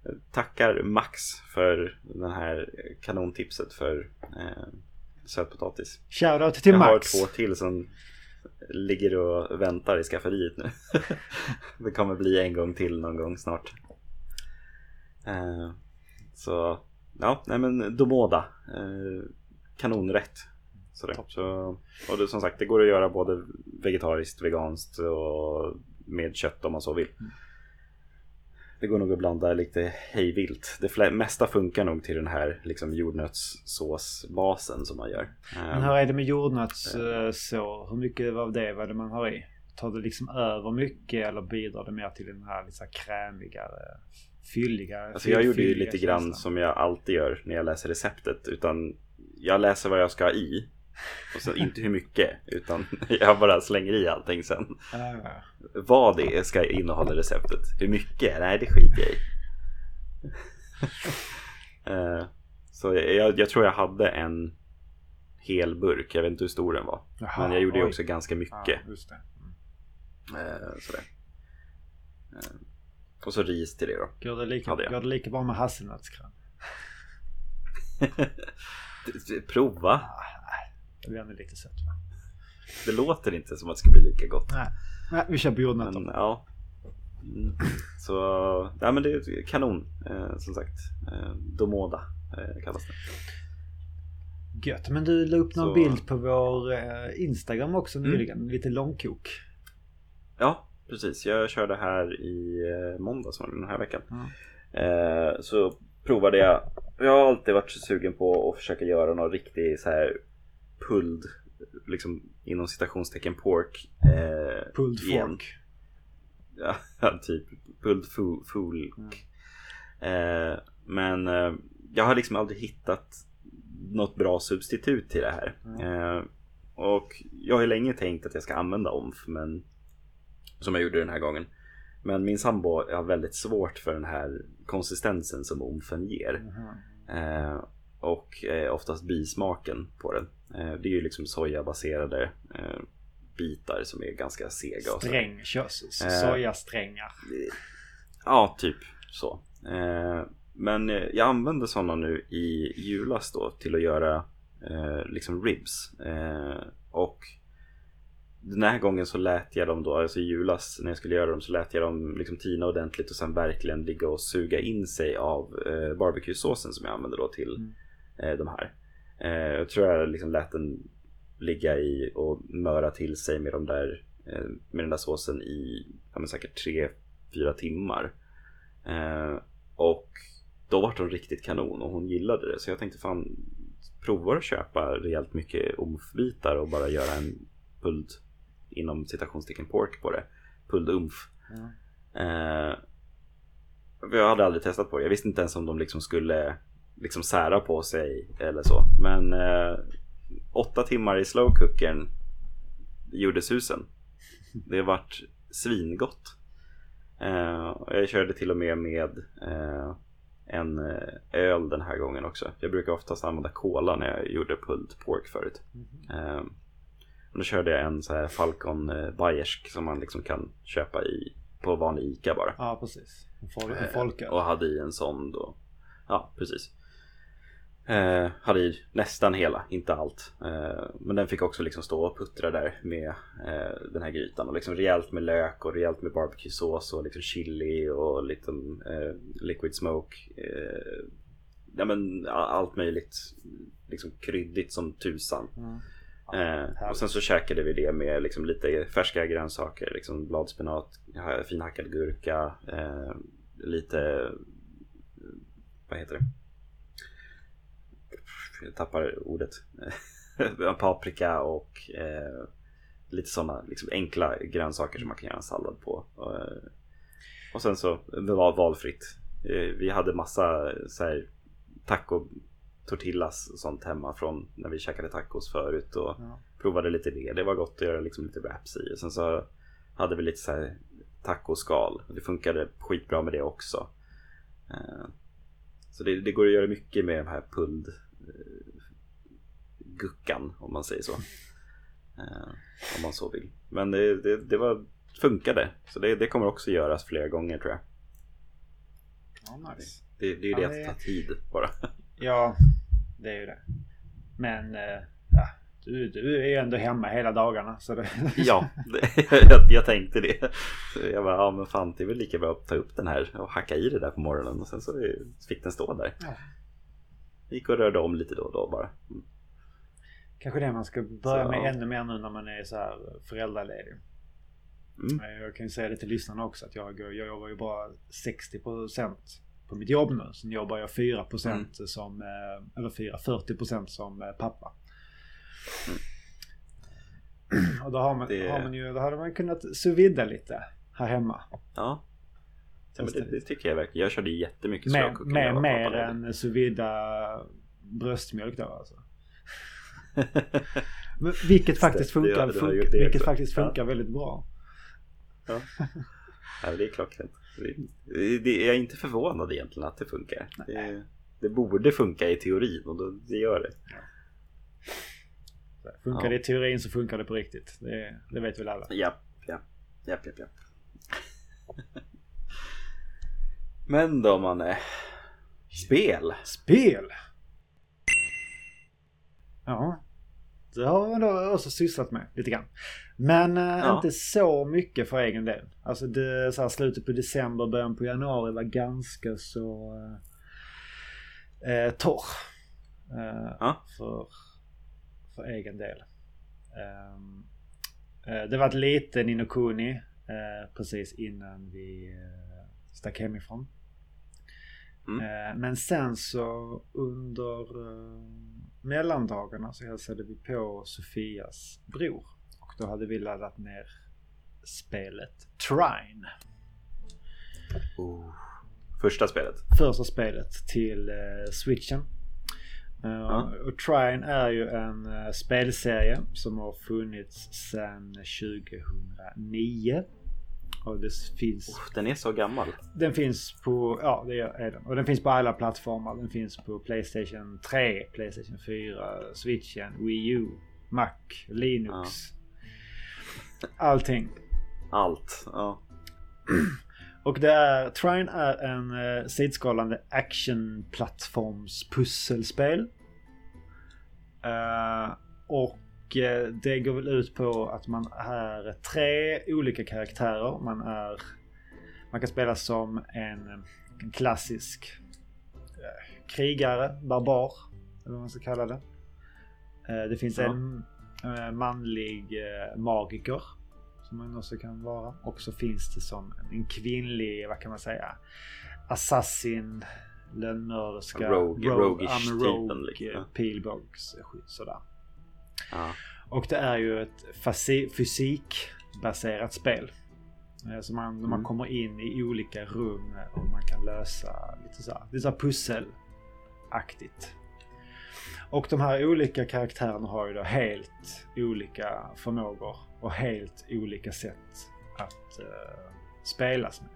jag tackar Max för den här kanontipset för eh, sötpotatis. Shoutout till jag Max. har två till som ligger och väntar i skafferiet nu. [laughs] det kommer bli en gång till någon gång snart. Eh, så ja, nej men Domoda. Eh, kanonrätt. Sådär. Så, och det, som sagt, det går att göra både vegetariskt, veganskt och med kött om man så vill. Mm. Det går nog att blanda lite hejvilt. Det mesta funkar nog till den här liksom, jordnötssåsbasen som man gör. Men hur är det med jordnötsså? Hur mycket av det vad är det man har i? Tar det liksom över mycket eller bidrar det mer till den här lite här krämigare, fylligare? Alltså jag gjorde ju lite grann som jag alltid gör när jag läser receptet. Utan jag läser vad jag ska ha i. Och så inte hur mycket, utan [laughs] jag bara slänger i allting sen. Ja. Vad det är ska innehålla receptet. Hur mycket? Nej, det skiter jag i. [laughs] Eh, så jag, jag tror jag hade en hel burk. Jag vet inte hur stor den var. Jaha, Men jag gjorde ju också ganska mycket. Ja, det. Eh, sådär. Eh, och så ris till det då. Går det lika, går det lika bra med hasselnötskräm? [laughs] Prova. Det blir ändå lite sött va? Det låter inte som att det ska bli lika gott. Nej, Nej vi kör på jordnötter. Men ja. Mm. Så, ja men det är kanon. Eh, som sagt. Eh, Domoda eh, kallas det. Gött. Men du la upp någon Så- bild på vår eh, Instagram också Mm. nyligen. Lite långkok. Ja, precis. Jag körde här i eh, måndags den här veckan. Mm. Eh, så provade jag. Jag har alltid varit så sugen på att försöka göra någon riktig så här pulled, liksom inom citationstecken pork. Eh, Pulled fork. [laughs] Ja, typ pulled fo- folk. Eh, men eh, jag har liksom aldrig hittat något bra substitut till det här. Mm. Eh, och jag har länge tänkt att jag ska använda omf, men som jag gjorde den här gången. Men min sambo har väldigt svårt för den här konsistensen som omfen ger. Mhm. Eh, och eh, oftast bismaken på den. Eh, det är ju liksom sojabaserade eh, bitar som är ganska sega. Och. Sträng, Eh. sojasträngar. Ja, typ så. Men jag använde sådana nu i julas då till att göra liksom ribs. Och den här gången så lät jag dem då, alltså i julas när jag skulle göra dem så lät jag dem liksom tina ordentligt och sen verkligen ligga och suga in sig av eh, barbecue-såsen som jag använde då till Mm. Eh, de här. Eh, jag tror jag liksom lät den ligga i och möra till sig med, de där, eh, med den där såsen i ja, säkert tre, fyra timmar. Och då var de riktigt kanon och hon gillade det. Så jag tänkte fan prova att köpa rejält mycket omfbitar och bara göra en pulled inom citationstecken pork på det. Pulled umf. Ja. Eh, jag hade aldrig testat på det. Jag visste inte ens om de liksom skulle liksom sära på sig eller så. Men eh, åtta timmar i slow cookern gjorde susen. Det vart svingott. Eh, jag körde till och med med eh, en eh, öl den här gången också. Jag brukar oftast använda cola när jag gjorde pulled pork förut. Mhm. Eh, och då körde jag en så här Falcon eh, Bayersk som man liksom kan köpa i på vanlig Ica bara. Ja, precis. En fol- en Eh, folköl. Och hade i en sån då. Ja, precis. Eh, hade i nästan hela, inte allt. Eh, men den fick också liksom stå och puttra där med eh, den här grytan. Och liksom rejält med lök och rejält med barbecue-sås och liksom chili och lite eh, liquid smoke. Eh, ja men allt möjligt. Liksom kryddigt som tusan. Mm. Eh, och sen så käkade vi det med liksom lite färska grönsaker, liksom bladspenat, ha- finhackad gurka, lite, vad heter det? Jag tappar ordet. [laughs] Paprika och eh, lite sådana liksom enkla grönsaker som man kan göra en sallad på. Eh, och sen så det var valfritt. Eh, vi hade massa så här, taco tortillas och sånt hemma från när vi käkade tacos förut. Och Ja. provade lite det. Det var gott att göra liksom lite wraps i. Och sen så hade vi lite så här tacoskal. Det funkade skitbra med det också. Eh, Så det, det går att göra mycket med den här eh, guckan om man säger så. Eh, Om man så vill. Men det, det, det var, funkade. Så det, det kommer också göras flera gånger tror jag. Ja, nice. Det, det är ju Ja, det det- att ta tid bara. [laughs] Ja, det är ju det. Men eh, ja, du, du är ju ändå hemma hela dagarna. Så det, [laughs] Ja, [laughs] jag, jag tänkte det. Så jag bara, ja men fan det är väl lika bra att ta upp den här och hacka i det där på morgonen och sen så fick den stå där. Ja. Gick och rörde om lite då och då bara. Mm. Kanske det man ska börja Så- med ännu mer nu när man är så här föräldraledig. Mm. Eh, Jag kan ju säga det till lyssnarna också att jag, jag jobbar ju bara 60% på mitt jobb nu. Sen jobbar jag 4% Mm. som, eh, eller 4, 40% som eh, pappa. Och då har man, Det- har man ju, då hade man kunnat sous lite här hemma. Ja. Ja men det, det tycker jag verkligen. Jag körde jättemycket Mer, när mer, mer pappaledig. än sous bröstmjölk då alltså. [laughs] Men vilket faktiskt Det- det- funkar, det har funkar, det vilket också. faktiskt Ja. funkar väldigt bra. Ja. [laughs] ja, det är klockrent. Det- det- Jag är inte förvånad egentligen att det funkar. Det, det borde funka i teorin och då, det gör det. Funkar Ja. det i teorin så funkar det på riktigt. Det, det vet väl alla. Japp, japp, japp, japp, japp. Men då man är Spel. Spel! Ja. Det har jag då också sysslat med lite grann. Men eh, Ja. inte så mycket för egen del. Alltså det, så här, slutet på december, början på januari var ganska så eh, eh, torr. Eh, Ja. för, för egen del. Ehm, eh, det var ett litet Nino Kuni eh, precis innan vi eh, stack hemifrån. Mm. Eh, Men sen så under eh, mellandagarna så hälsade vi på Sofias bror. Och då hade vi laddat ner spelet Trine. Oh. Första spelet. Första spelet till eh, switchen. Ja. Och Trine är ju en spelserie som har funnits sedan 2009. Och det finns Oh, den är så gammal. Den finns på, ja det är den. Och den finns på alla plattformar. Den finns på Playstation 3, Playstation 4, Switchen, Wii U, Mac, Linux. Allting. Allt. Ja. [clears throat] Och det är, Trine är en eh, sidskrollande actionplattforms-pusselspel. Eh, och eh, det går väl ut på att man är tre olika karaktärer. Man är... Man kan spela som en, en klassisk eh, krigare, barbar. Eller vad man ska kalla det. Eh, det finns Ja. en manlig magiker. Som man också kan vara. Och så finns det som en kvinnlig, vad kan man säga, assassin, lönnmörderska, Rogue- men typen, rogue, liksom. pilbågsskytt sådär. Ja. Och det är ju ett fysikbaserat spel. Eh, Så man, man Mm. kommer in i olika rum och man kan lösa lite så här, är så här pusselaktigt. Och de här olika karaktärerna har ju då helt olika förmågor och helt olika sätt att uh, spelas med.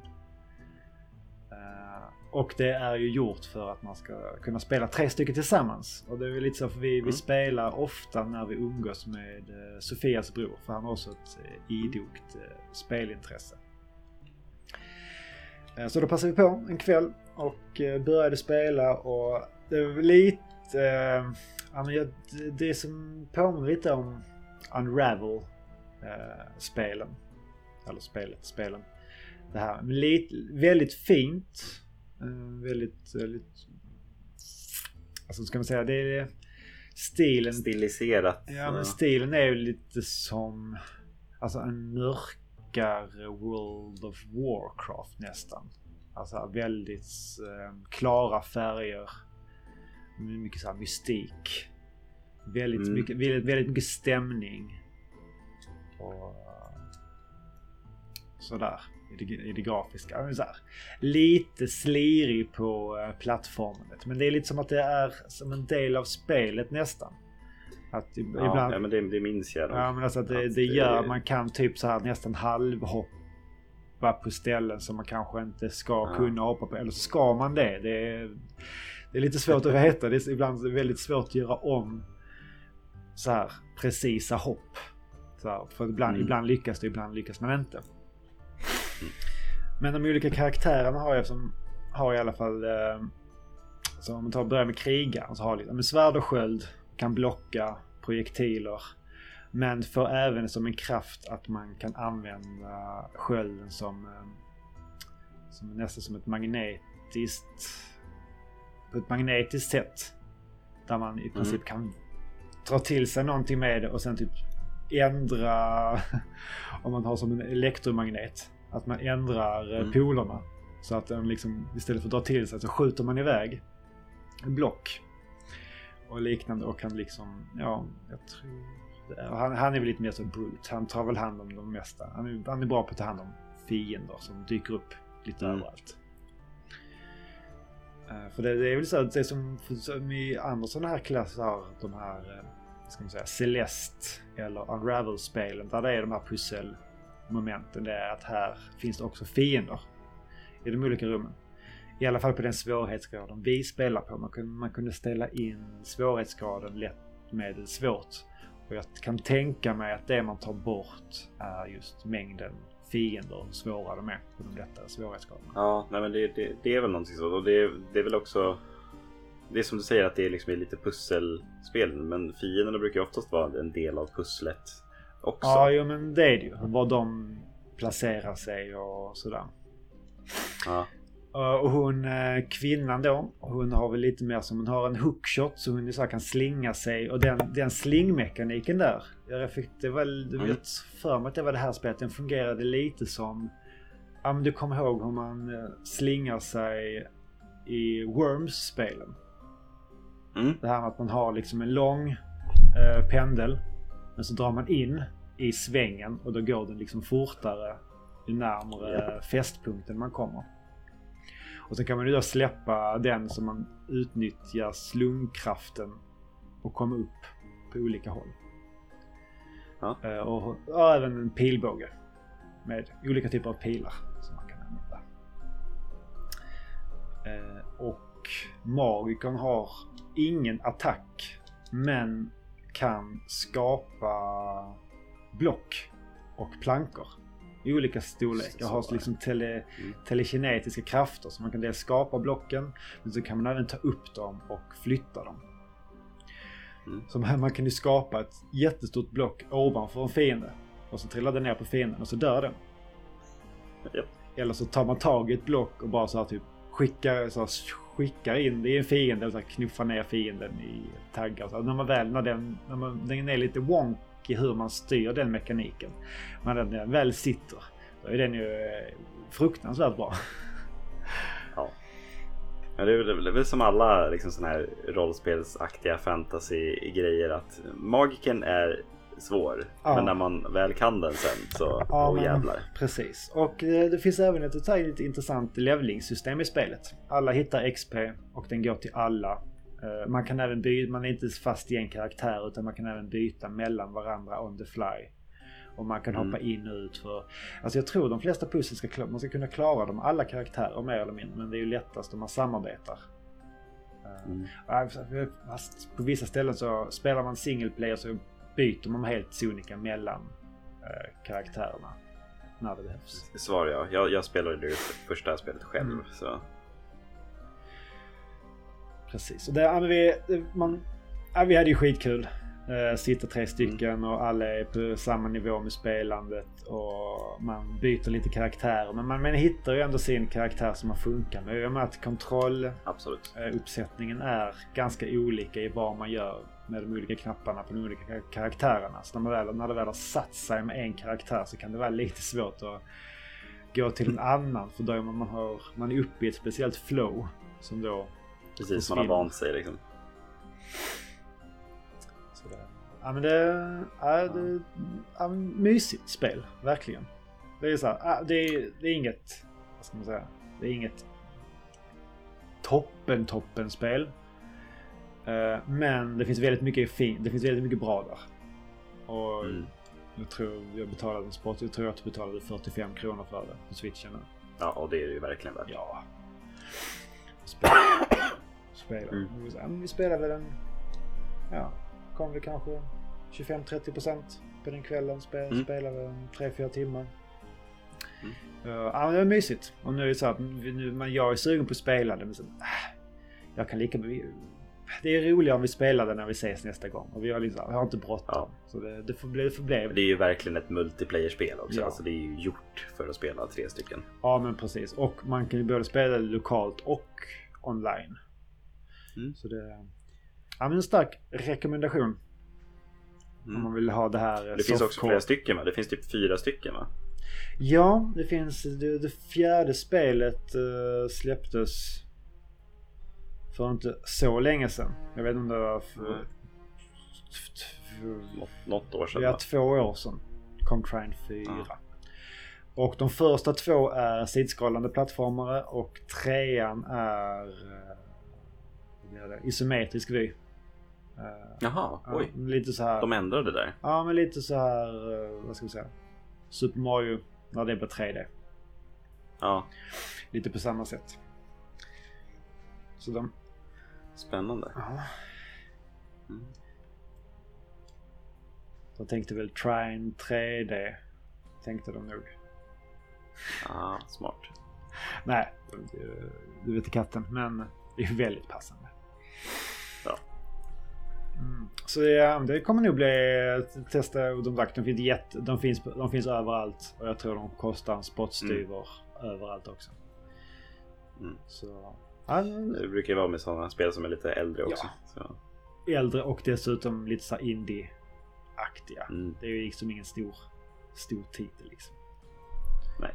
Eh, och det är ju gjort för att man ska kunna spela tre stycken tillsammans. Och det är lite så för vi, vi Mm. spelar ofta när vi umgås med uh, Sofias bror. För han har också ett uh, idogt uh, spelintresse. Eh, Så då passade vi på en kväll och eh, började spela och det var lite... eh, det- som påminner lite om Unravel-spelen. Eller spelet, spelen. Det här. Lite, väldigt fint. Eh, väldigt, väldigt... Alltså ska man säga, det är stilen. Stiliserat. Ja men stilen är ju lite som alltså en mörkare World of Warcraft nästan. Alltså väldigt eh, klara färger. Mycket så här mystik. Väldigt, Mm. mycket, väldigt, väldigt mycket stämning. Och eh, sådär. I det, i det grafiska. Så här, lite slirig på eh, plattformandet. Men det är lite som att det är som en del av spelet nästan. Att Ja, ibland... ja, men det, det minns jag. nog. Ja men alltså att det, Att det det- gör att man kan typ så här nästan halvhoppa på ställen som man kanske inte ska Ja. kunna hoppa på. Eller så ska man det. Det är, det är lite svårt att veta. Det är ibland väldigt svårt att göra om så här precisa hopp. Så här, för ibland, Mm. ibland lyckas det, ibland lyckas man inte. Men de olika karaktärerna har jag som har i alla fall eh, så om man tar börjar med krigaren så har liksom med svärd och sköld, kan blocka projektiler. Men får även som en kraft att man kan använda skölden som, eh, som nästan som ett magnetiskt på ett magnetiskt sätt. Där man i princip kan dra till sig någonting med det och sen typ ändra [laughs] om man har som en elektromagnet. Att man ändrar eh, Mm. polerna. Så att den liksom istället för att dra till sig så skjuter man iväg en block. Och liknande och kan liksom, ja, jag tror... Han, han är väl lite mer så brute. Han tar väl hand om de mesta. Han är, han är bra på att ta hand om fiender som dyker upp lite Mm. överallt. Eh, För det, det är väl så att det som, som i andra sådana här klasser, de här eh, ska man säga, Celeste eller Unravel-spelen där det är de här momenten Det är att här finns det också fiender i de olika rummen. I alla fall på den svårighetsgraden vi spelar på. Man kunde, man kunde ställa in svårighetsgraden lätt med svårt. Och jag kan tänka mig att det man tar bort är just mängden fiender och hur svåra de är på de lättare svårighetsgraderna. Ja, nej men det, det, det är väl någonting sånt. Och det, det är väl också... Det är som du säger att det är liksom lite pusselspel. Men fienderna brukar oftast vara en del av pusslet också. Ja, jo, men det är det ju. Var de placerar sig och sådär. Ja. Uh, Och hon, eh, kvinnan då, hon har väl lite mer som hon har en hookshot så hon så kan slinga sig. Och den, den slingmekaniken där. Jag fick det väl, Mm. vet för mig att det var det här spelet. Den fungerade lite som... Ja men du kommer ihåg hur man eh, slingar sig i Worms-spelen. Mm. Det här med att man har liksom en lång eh, pendel. Men så drar man in i svängen och då går den liksom fortare ju närmare fästpunkten man kommer. Och sen kan man ju då släppa den så man utnyttjar slungkraften och komma upp på olika håll. Ja. Eh, och, och även en pilbåge med olika typer av pilar som man kan använda. Eh, och magikern har ingen attack men kan skapa block och plankor i olika storlekar. Har liksom tele, Mm. telekinetiska krafter så man kan dels skapa blocken men så kan man även ta upp dem och flytta dem. Mm. Så man man kan ju skapa ett jättestort block ovanför en fiende och så trillar den ner på fienden och så dör den. Japp. Eller så tar man tag i ett block och bara så här typ skickar, så här, skickar in det i en fiende och så här knuffar ner fienden i taggar. Så när man väl, när den, när man, den är lite wonky hur man styr den mekaniken. Men när den väl sitter, då är den ju eh, fruktansvärt bra. [laughs] Ja, det är väl, det är väl som alla liksom, såna här rollspelsaktiga fantasy-grejer att magiken är svår. Ja. Men när man väl kan den sen så, Ja, men- jävlar. Precis. Och eh, det finns även ett lite intressant levlingssystem i spelet. Alla hittar XP och den går till alla. Eh, Man kan även byta, man är inte fast i en karaktär utan man kan även byta mellan varandra on the fly. Och man kan Mm. hoppa in och ut för... Alltså jag tror de flesta pussel ska man ska kunna klara dem alla karaktärer mer eller mindre. Men det är ju lättast om man samarbetar. Eh, Mm. På vissa ställen så spelar man single player så byter man helt sonika mellan eh, karaktärerna. När det behövs. Svar ja. Jag, jag spelade det första spelet själv. Mm. Så. Precis. Och det, men vi, man, vi hade ju skitkul. Eh, sitter tre stycken och alla är på samma nivå med spelandet. Och man byter lite karaktärer. Men man, man hittar ju ändå sin karaktär som man funkar med. Jag med att kontroll Absolut. eh, uppsättningen är ganska olika i vad man gör med de olika knapparna på de olika kar- karaktärerna. Så när, man väl, när det väl har satt sig med en karaktär så kan det vara lite svårt att gå till en annan. För då är man, man, har, man är uppe i ett speciellt flow. Som då... Precis, man har vant sig liksom. Sådär. Ja men det är det, ja, men mysigt spel. Verkligen. Det är så här, det, är, det är inget... Vad ska man säga? Det är inget toppen toppen spel. Eh, men det finns väldigt mycket fint. Det finns väldigt mycket bra där. Och Mm. jag tror jag betalade en sport. Jag tror att jag betalade 45 kronor för det på switchen. Ja, och det är det ju verkligen värt. Ja. Spela. Spela. Mm. Vi spelar väl en... Ja, kom vi kanske 25-30% på den kvällen. Spel, Mm. Spelar vi en 3-4 timmar. Mm. Uh, ja, det är mysigt. Och nu är det så att vi- nu, men jag är sugen på att spela det. Men så, äh, jag kan lika Det är roligare om vi spelar det när vi ses nästa gång. Och vi har, liksom, vi har inte bråttom. Ja. Så det, det får bli, det får bli. Det är ju verkligen ett multiplayer-spel också. Ja. Alltså det är ju gjort för att spela tre stycken. Ja men precis. Och man kan ju både spela lokalt och online. Mm. Så det... Ja men en stark rekommendation. Om man Mm. vill ha det här eh, Det finns också flera stycken va? Det finns typ fyra stycken va? Ja, det finns... Det, det fjärde spelet eh, släpptes för inte så länge sedan. Jag vet inte om det var för... Mm. Något, något år sedan Ja, två år sedan kom Trine 4. Och de första två är sidskrollande plattformare och trean är eh, det? isometrisk vy. Eh, Jaha, ja, oj. lite så här. De ändrade där. Ja, men lite så här. eh, Vad ska vi säga? Super Mario när det blir 3D. Ja, Lite på samma sätt. Så de... spännande. Ja. Mm. De tänkte väl Trine 3D. Tänkte de nog. Ja, smart. Nej, du- vet katten. Men det är väldigt passande. Ja. Mm. Så ja, det kommer nog bli testa de där. De finns, jätte, de, finns, de finns överallt. Och jag tror de kostar en spottstyver överallt också. Mm. Så... Ja, Det brukar ju vara med sådana spel som är lite äldre också. Så, äldre och dessutom lite så indie-aktiga. mm. Det är ju liksom ingen stor, stor titel liksom. Nej.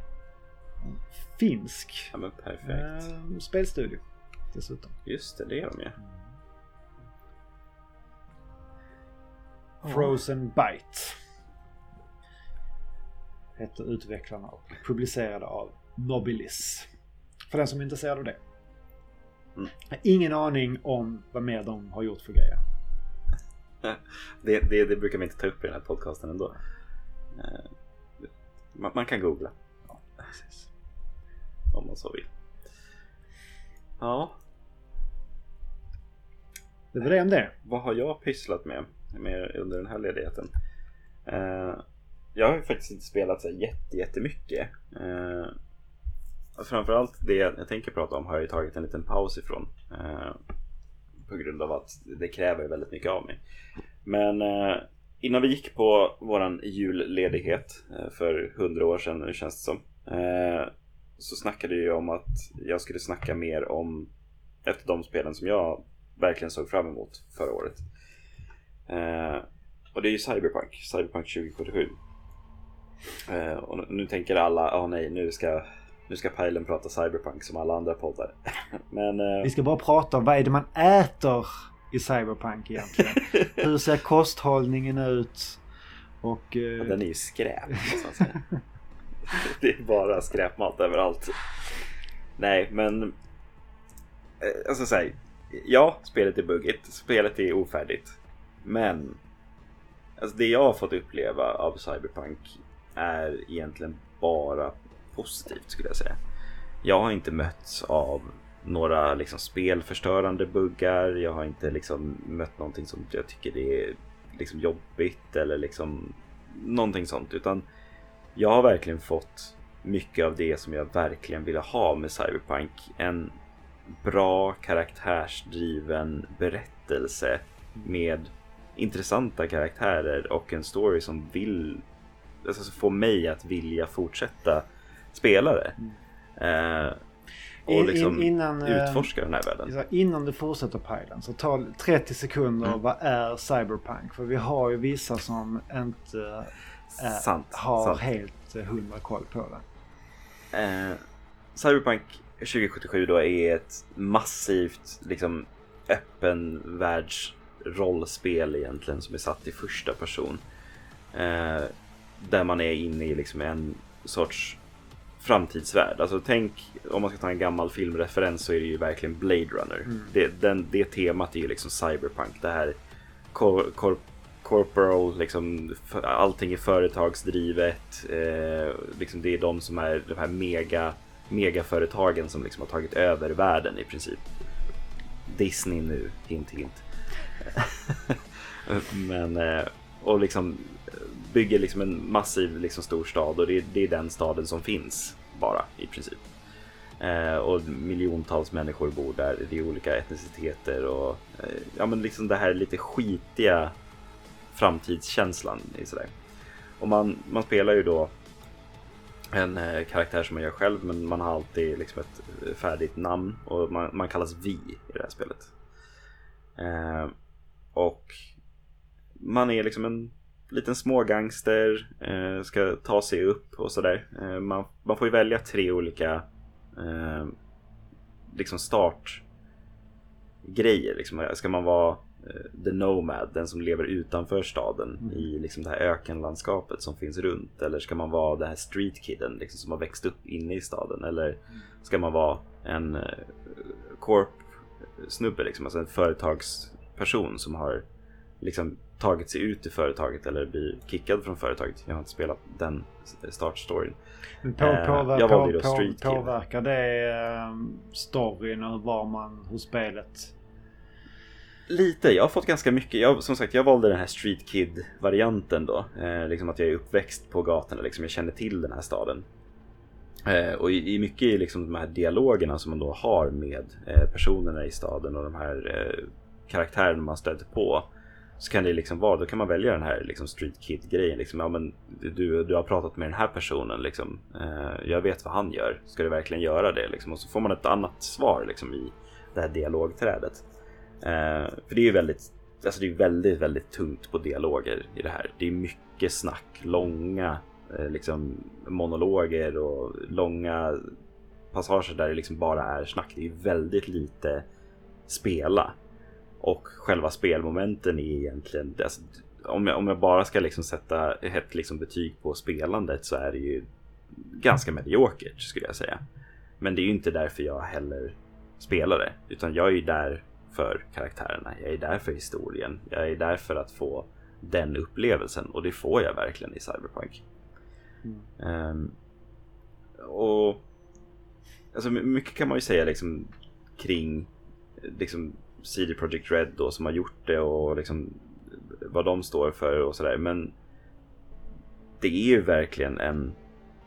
Finsk Ja men perfekt. eh, spelstudio dessutom. Just det, det är de ju. Frozen Byte. Heter utvecklarna och publicerade av Nobilis. För den som är intresserad av det. Mm. Jag har ingen aning om vad mer de har gjort för grejer. [laughs] Det, det, det brukar vi inte ta upp i den här podcasten ändå. Eh, Man, man kan googla Ja, om man så vill. Ja, Det var det om det. vad har jag pysslat med, med under den här ledigheten? Eh, jag har faktiskt inte spelat så jätte, jättemycket. Eh, Alltså, framförallt det jag tänker prata om har jag ju tagit en liten paus ifrån. Eh, på grund av att det kräver väldigt mycket av mig. Men eh, innan vi gick på våran julledighet eh, för hundra år sedan nu känns det som. Eh, så snackade jag om att jag skulle snacka mer om ett av de spelen som jag verkligen såg fram emot förra året. Eh, och det är ju Cyberpunk, Cyberpunk 2077. Eh, och nu- tänker alla, ja nej nu ska, nu ska Pajlen prata Cyberpunk som alla andra poddar. [laughs] Men eh, Vi ska bara prata om vad är det man äter i Cyberpunk egentligen. [laughs] Hur ser kosthållningen ut? Och... eh, den är ju skräp. [laughs] Det är bara skräpmat överallt. Nej men eh, Alltså säg Ja, spelet är buggigt. Spelet är ofärdigt. Men alltså, det jag har fått uppleva av Cyberpunk är egentligen bara positivt skulle jag säga. Jag har inte mötts av några liksom spelförstörande buggar. Jag har inte liksom mött någonting som jag tycker är liksom jobbigt eller liksom någonting sånt. Utan jag har verkligen fått mycket av det som jag verkligen ville ha med Cyberpunk. En bra karaktärsdriven berättelse med intressanta karaktärer och en story som vill alltså, få mig att vilja fortsätta spela det. Eh, och liksom in- innan, eh, utforska den här världen. Innan du fortsätter Pajlen så ta 30 sekunder. Mm. Vad är Cyberpunk? För vi har ju vissa som inte eh, Sant, har sant. helt eh, hundra koll på det. Eh, Cyberpunk 2077 då är ett massivt liksom öppen världs rollspel egentligen som är satt i första person. Eh, där man är inne i liksom en sorts framtidsvärld. Alltså tänk om man ska ta en gammal filmreferens så är det ju verkligen Blade Runner. Mm. Det, den, det temat är ju liksom cyberpunk. Det här cor, cor, corporal, liksom, allting är företagsdrivet. Eh, liksom det är de som är de här mega, megaföretagen som liksom har tagit över världen i princip. Disney nu, hint hint. [laughs] Men, eh, och liksom bygger liksom en massiv liksom stor stad och det, det är den staden som finns bara i princip. Eh, och miljontals människor bor där, det är olika etniciteter och eh, ja men liksom det här lite skitiga framtidskänslan i sådär. Och man, man spelar ju då en eh, karaktär som man gör själv men man har alltid liksom ett eh, färdigt namn och man, man kallas Vi i det här spelet. Eh, och man är liksom en liten smågangster, eh, ska ta sig upp och sådär. Eh, man, man får ju välja tre olika eh, liksom startgrejer. Liksom. Ska man vara eh, the nomad, den som lever utanför staden Mm. i liksom det här ökenlandskapet som finns runt? Eller ska man vara den här street kidden liksom, som har växt upp inne i staden? Eller ska man vara en eh, corp snubbe, liksom, alltså en företagsperson som har liksom tagit sig ut ur företaget eller blir kickad från företaget. Jag har inte spelat den startstoryn. På, eh, påver, jag valde på, Street på, Påverkar det eh, storyn och var man hos spelet? Lite, jag har fått ganska mycket. Jag, som sagt, jag valde den här Street Kid-varianten då. Eh, liksom att jag är uppväxt på gatorna, liksom jag känner till den här staden. Eh, och i, i mycket i liksom de här dialogerna som man då har med eh, personerna i staden och de här eh, karaktärerna man stöter på. Så kan det liksom vara, då kan man välja den här liksom Street Kid-grejen. Liksom, ja, men du, du har pratat med den här personen, liksom. Eh, jag vet vad han gör. Ska du verkligen göra det? Liksom? Och så får man ett annat svar liksom, i det här dialogträdet. Eh, för det är ju väldigt, alltså det är väldigt, väldigt tungt på dialoger i det här. Det är mycket snack, långa eh, liksom, monologer och långa passager där det liksom bara är snack. Det är väldigt lite spela. Och själva spelmomenten är egentligen, alltså, om, jag, om jag bara ska liksom sätta ett liksom betyg på spelandet så är det ju ganska mediokert skulle jag säga. Men det är ju inte därför jag heller spelar det, utan jag är ju där för karaktärerna. Jag är där för historien. Jag är där för att få den upplevelsen och det får jag verkligen i Cyberpunk. Mm. Um, och alltså mycket kan man ju säga liksom kring liksom CD Projekt Red då som har gjort det och liksom vad de står för och sådär. Men det är ju verkligen en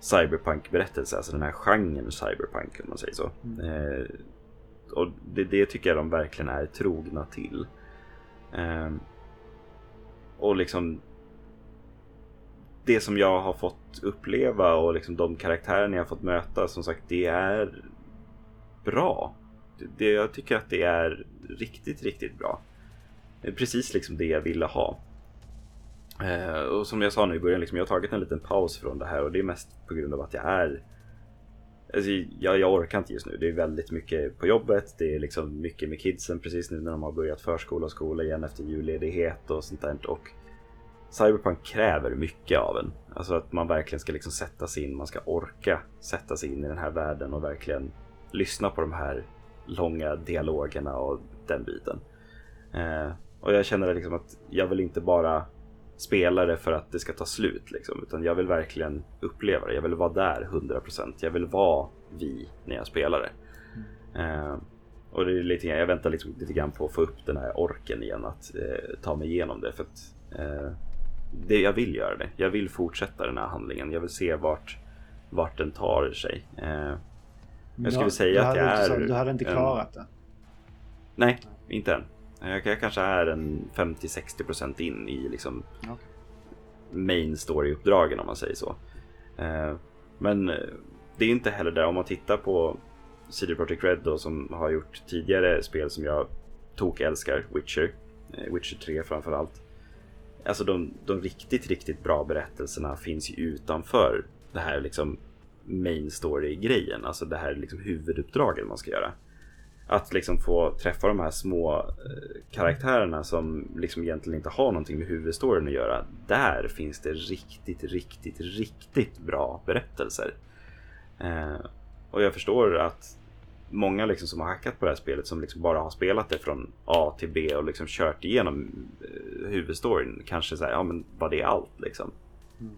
cyberpunk-berättelse, alltså den här genren cyberpunk om man säger så. Mm. Eh, och det, det, tycker jag de verkligen är trogna till. Eh, och liksom det som jag har fått uppleva och liksom de karaktärerna jag har fått möta, som sagt, det är bra det, jag tycker att det är riktigt, riktigt bra. Det är precis liksom det jag ville ha. Eh, och som jag sa nu i början, liksom, jag har tagit en liten paus från det här och det är mest på grund av att jag är Alltså, jag, jag orkar inte just nu. Det är väldigt mycket på jobbet. Det är liksom mycket med kidsen precis nu när de har börjat förskola och skola igen efter julledighet och sånt där. Och Cyberpunk kräver mycket av en. Alltså att man verkligen ska liksom sätta sig in, man ska orka sätta sig in i den här världen och verkligen lyssna på de här långa dialogerna och den biten. Eh, och jag känner liksom att jag vill inte bara spela det för att det ska ta slut liksom, utan jag vill verkligen uppleva det. Jag vill vara där 100%. Jag vill vara vi när jag spelar det. Eh, och det är lite, jag väntar liksom lite grann på att få upp den här orken igen att eh, ta mig igenom det. För att, eh, det, jag vill göra det. Jag vill fortsätta den här handlingen. Jag vill se vart, vart den tar sig. Eh, jag skulle säga att jag är... du hade inte klarat en... det? Nej, inte än. Jag, jag kanske är en 50-60% in i liksom okay. main story-uppdragen om man säger så. Eh, men eh, det är inte heller där om man tittar på CD Projekt Red då, som har gjort tidigare spel som jag tok älskar, Witcher, eh, Witcher 3 framförallt. Alltså de, de riktigt, riktigt bra berättelserna finns ju utanför det här liksom main story-grejen. Alltså det här liksom huvuduppdraget man ska göra. Att liksom få träffa de här små eh, karaktärerna som liksom egentligen inte har någonting med huvudstoryn att göra. Där finns det riktigt, riktigt, riktigt bra berättelser. Eh, och jag förstår att många liksom som har hackat på det här spelet som liksom bara har spelat det från A till B och liksom kört igenom eh, huvudstoryn kanske säger ja men var det allt liksom?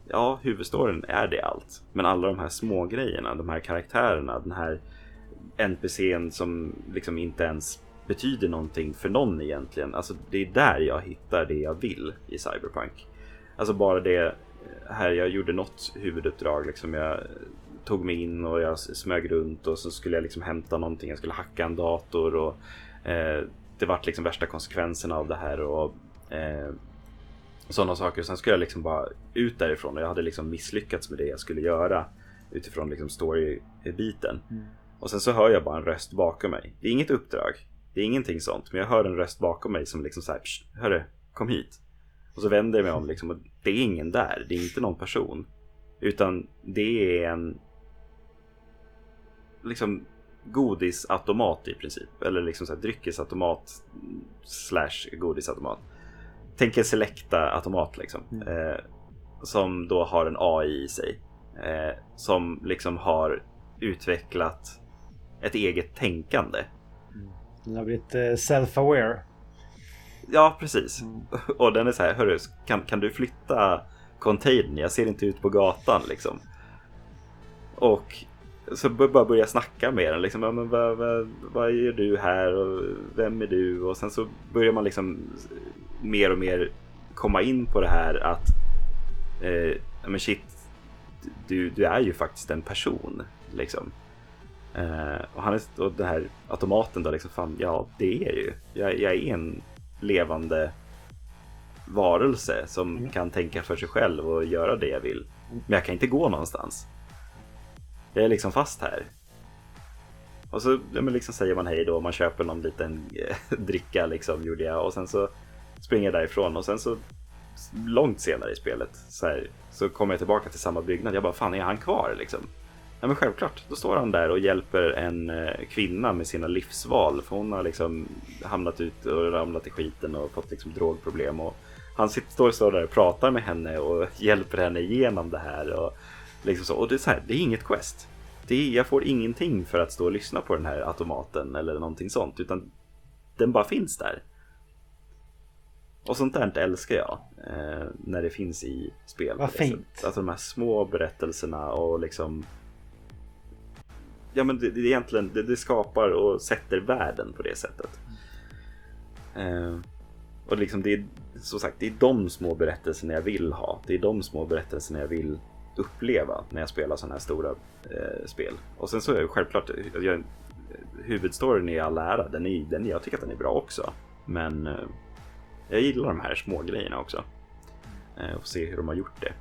Ja, huvudstoryn är det allt. Men alla de här små grejerna, de här karaktärerna, den här NPCn som liksom inte ens betyder någonting för någon egentligen. Alltså det är där jag hittar det jag vill i Cyberpunk. Alltså bara det här, jag gjorde något huvuduppdrag liksom. Jag tog mig in och jag smög runt och så skulle jag liksom hämta någonting. Jag skulle hacka en dator och eh, det vart liksom värsta konsekvenserna av det här och eh, sådana saker. Sen skulle jag liksom bara ut därifrån och jag hade liksom misslyckats med det jag skulle göra utifrån liksom story-biten. Mm. Och sen så hör jag bara en röst bakom mig. Det är inget uppdrag. Det är ingenting sånt. Men jag hör en röst bakom mig som liksom såhär, hörru, kom hit. Och så vänder jag mig om liksom och det är ingen där. Det är inte någon person. Utan det är en liksom godisautomat i princip. Eller liksom så här dryckesautomat slash godisautomat tänk en Selecta automat liksom. Mm. Eh, som då har en AI i sig. Eh, som liksom har utvecklat ett eget tänkande. Mm. Den har blivit eh, self-aware. Ja, precis. Mm. [laughs] Och den är så här, hörru, kan, kan du flytta containern? Jag ser inte ut på gatan liksom. Och så bara börja snacka med den. Liksom, ja, men vad, vad, vad gör du här och vem är du? Och sen så börjar man liksom mer och mer komma in på det här att eh, men shit, du, du är ju faktiskt en person. Liksom. Eh, och, han är, och den här automaten då, liksom, fan, ja det är ju. Jag, jag är en levande varelse som mm. kan tänka för sig själv och göra det jag vill. Men jag kan inte gå någonstans. Jag är liksom fast här. Och så ja, liksom säger man hej då man köper någon liten eh, [laughs] dricka liksom gjorde jag och sen så springer därifrån och sen så långt senare i spelet så, här, så kommer jag tillbaka till samma byggnad. Jag bara fan är han kvar liksom? Ja men självklart, då står han där och hjälper en eh, kvinna med sina livsval. För hon har liksom hamnat ut och ramlat i skiten och fått liksom drogproblem. Och han sitter, står, står där och pratar med henne och [laughs] hjälper henne igenom det här. Och, liksom så. och det, är så här, det är inget quest. Det är, jag får ingenting för att stå och lyssna på den här automaten eller någonting sånt. Utan den bara finns där. Och sånt där älskar jag. Eh, när det finns i spel. Vad fint. Alltså de här små berättelserna och liksom ja, men det, det, egentligen, det, det, skapar och sätter världen på det sättet. Eh, och liksom det är som sagt, det är de små berättelserna jag vill ha. Det är de små berättelserna jag vill uppleva när jag spelar sådana här stora eh, spel. Och sen så är självklart, jag, huvudstoryn är all ära, den är, den, jag tycker att den är bra också. Men eh, jag gillar de här små grejerna också. Eh, och se hur de har gjort det.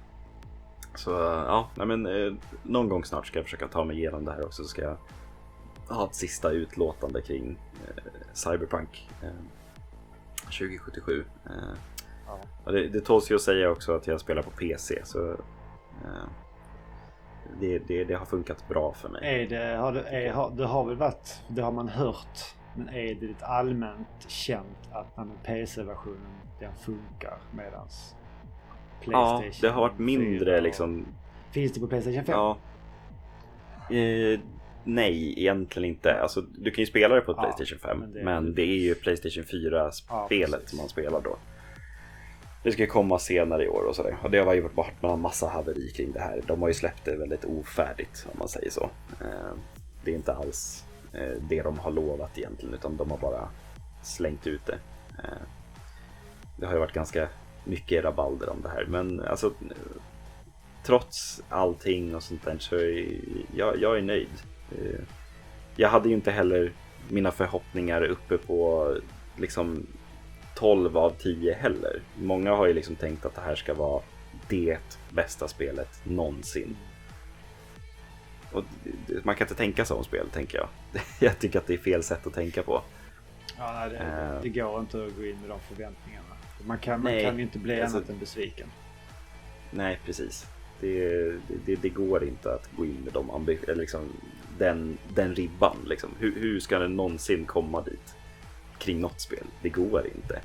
Så ja, nej men, eh, någon gång snart ska jag försöka ta mig igenom det här också. Så ska jag ha ett sista utlåtande kring eh, Cyberpunk eh, 2077. Eh, ja. det, det tåls ju att säga också att jag spelar på PC. Så det, det, det, har funkat bra för mig. Är det, har det, är, har, det har väl varit, det har man hört. Men är det allmänt känt att PC-versionen den funkar medans Playstation Ja, det har varit mindre 4. liksom. Finns det på Playstation 5? Ja. Eh, nej, egentligen inte. Alltså, du kan ju spela det på ja, Playstation 5. Men det, men det är ju Playstation 4-spelet ja, som man spelar då. Det ska komma senare i år och sådär. Och det har ju varit en massa haveri kring det här. De har ju släppt det väldigt ofärdigt om man säger så. Eh, det är inte alls Eh, det de har lovat egentligen utan de har bara slängt ut det. Eh, det har ju varit ganska mycket rabalder om det här. Men alltså, eh, trots allting och sånt där så är jag, jag är nöjd. Jag hade ju inte heller mina förhoppningar uppe på liksom 12 av 10 heller. Många har ju liksom tänkt att det här ska vara det bästa spelet någonsin. Och man kan inte tänka så om spel, tänker jag. [laughs] Jag tycker att det är fel sätt att tänka på. Ja, nej, det, uh, det går inte att gå in med de förväntningarna. Man kan, man kan ju inte bli alltså, annat än besviken. Nej, precis. Det, det, det, går inte att gå in med de ambi- liksom, den, den ribban. Liksom. Hur, hur ska den någonsin komma dit? Kring något spel. Det går inte.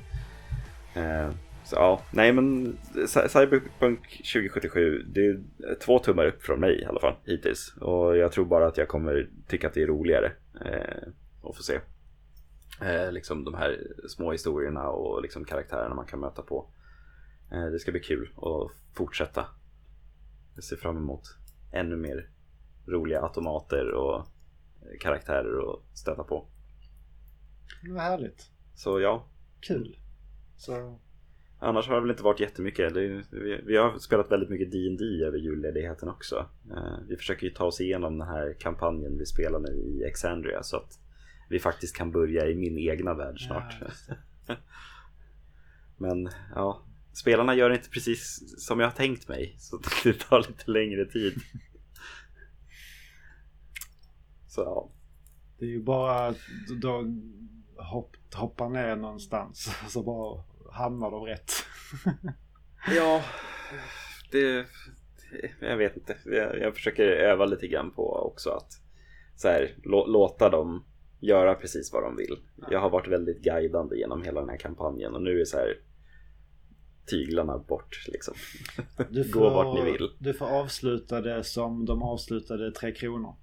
Så ja, nej men Cyberpunk 2077, det är två tummar upp från mig i alla fall hittills. Och jag tror bara att jag kommer tycka att det är roligare. Eh, och få se eh, liksom de här små historierna och liksom karaktärerna man kan möta på. Eh, det ska bli kul att fortsätta. Jag ser fram emot ännu mer roliga automater och karaktärer att stöta på. Vad härligt. Så ja. Kul. Så... Annars har det väl inte varit jättemycket. Vi, har spelat väldigt mycket D&D över julledigheten också. Eh, vi försöker ju ta oss igenom den här kampanjen vi spelar nu i Exandria så att vi faktiskt kan börja i min egna värld snart. Ja, [laughs] Men ja, spelarna gör inte precis som jag har tänkt mig. Så [laughs] det tar lite längre tid. [laughs] Så ja. Det är ju bara att hoppa ner någonstans så bara hamnar de rätt. [laughs] ja, det, jag vet inte. Jag, jag, försöker öva lite grann på också att så här, låta dem göra precis vad de vill. Jag har varit väldigt guidande genom hela den här kampanjen och nu är så här tyglarna bort liksom. [laughs] Du får, [laughs] Gå vart ni vill. Du får avsluta det som de avslutade Tre Kronor.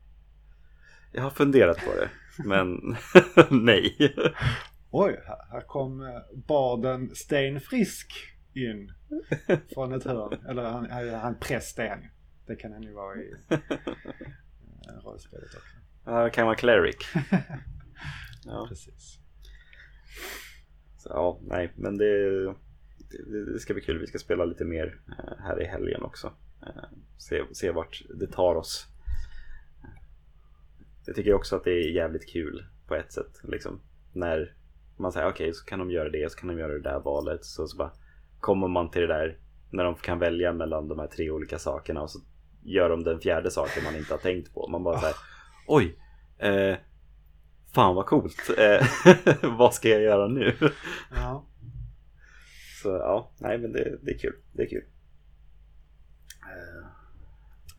Jag har funderat på det, men nej. Oj, här, kom eh, barden Sten Frisk in [laughs] från ett hörn. Eller han, han, präst är han. Det kan han ju vara i [laughs] eh, rollspelet också. Ja, kan vara cleric. [laughs] ja. Precis. Så, ja, nej, men det, det, det ska bli kul. Vi ska spela lite mer eh, här i helgen också. Se, se vart det tar oss. Jag tycker också att det är jävligt kul på ett sätt. Liksom, när man säger okej, så kan de göra det, så kan de göra det där valet. Så, så bara kommer man till det där när de kan välja mellan de här tre olika sakerna och så gör de den fjärde saken man inte har tänkt på. Man bara säger [laughs] oj, eh, fan vad coolt. Eh, [laughs] vad ska jag göra nu? Ja. Så ja, nej men det, det är kul. Det är kul.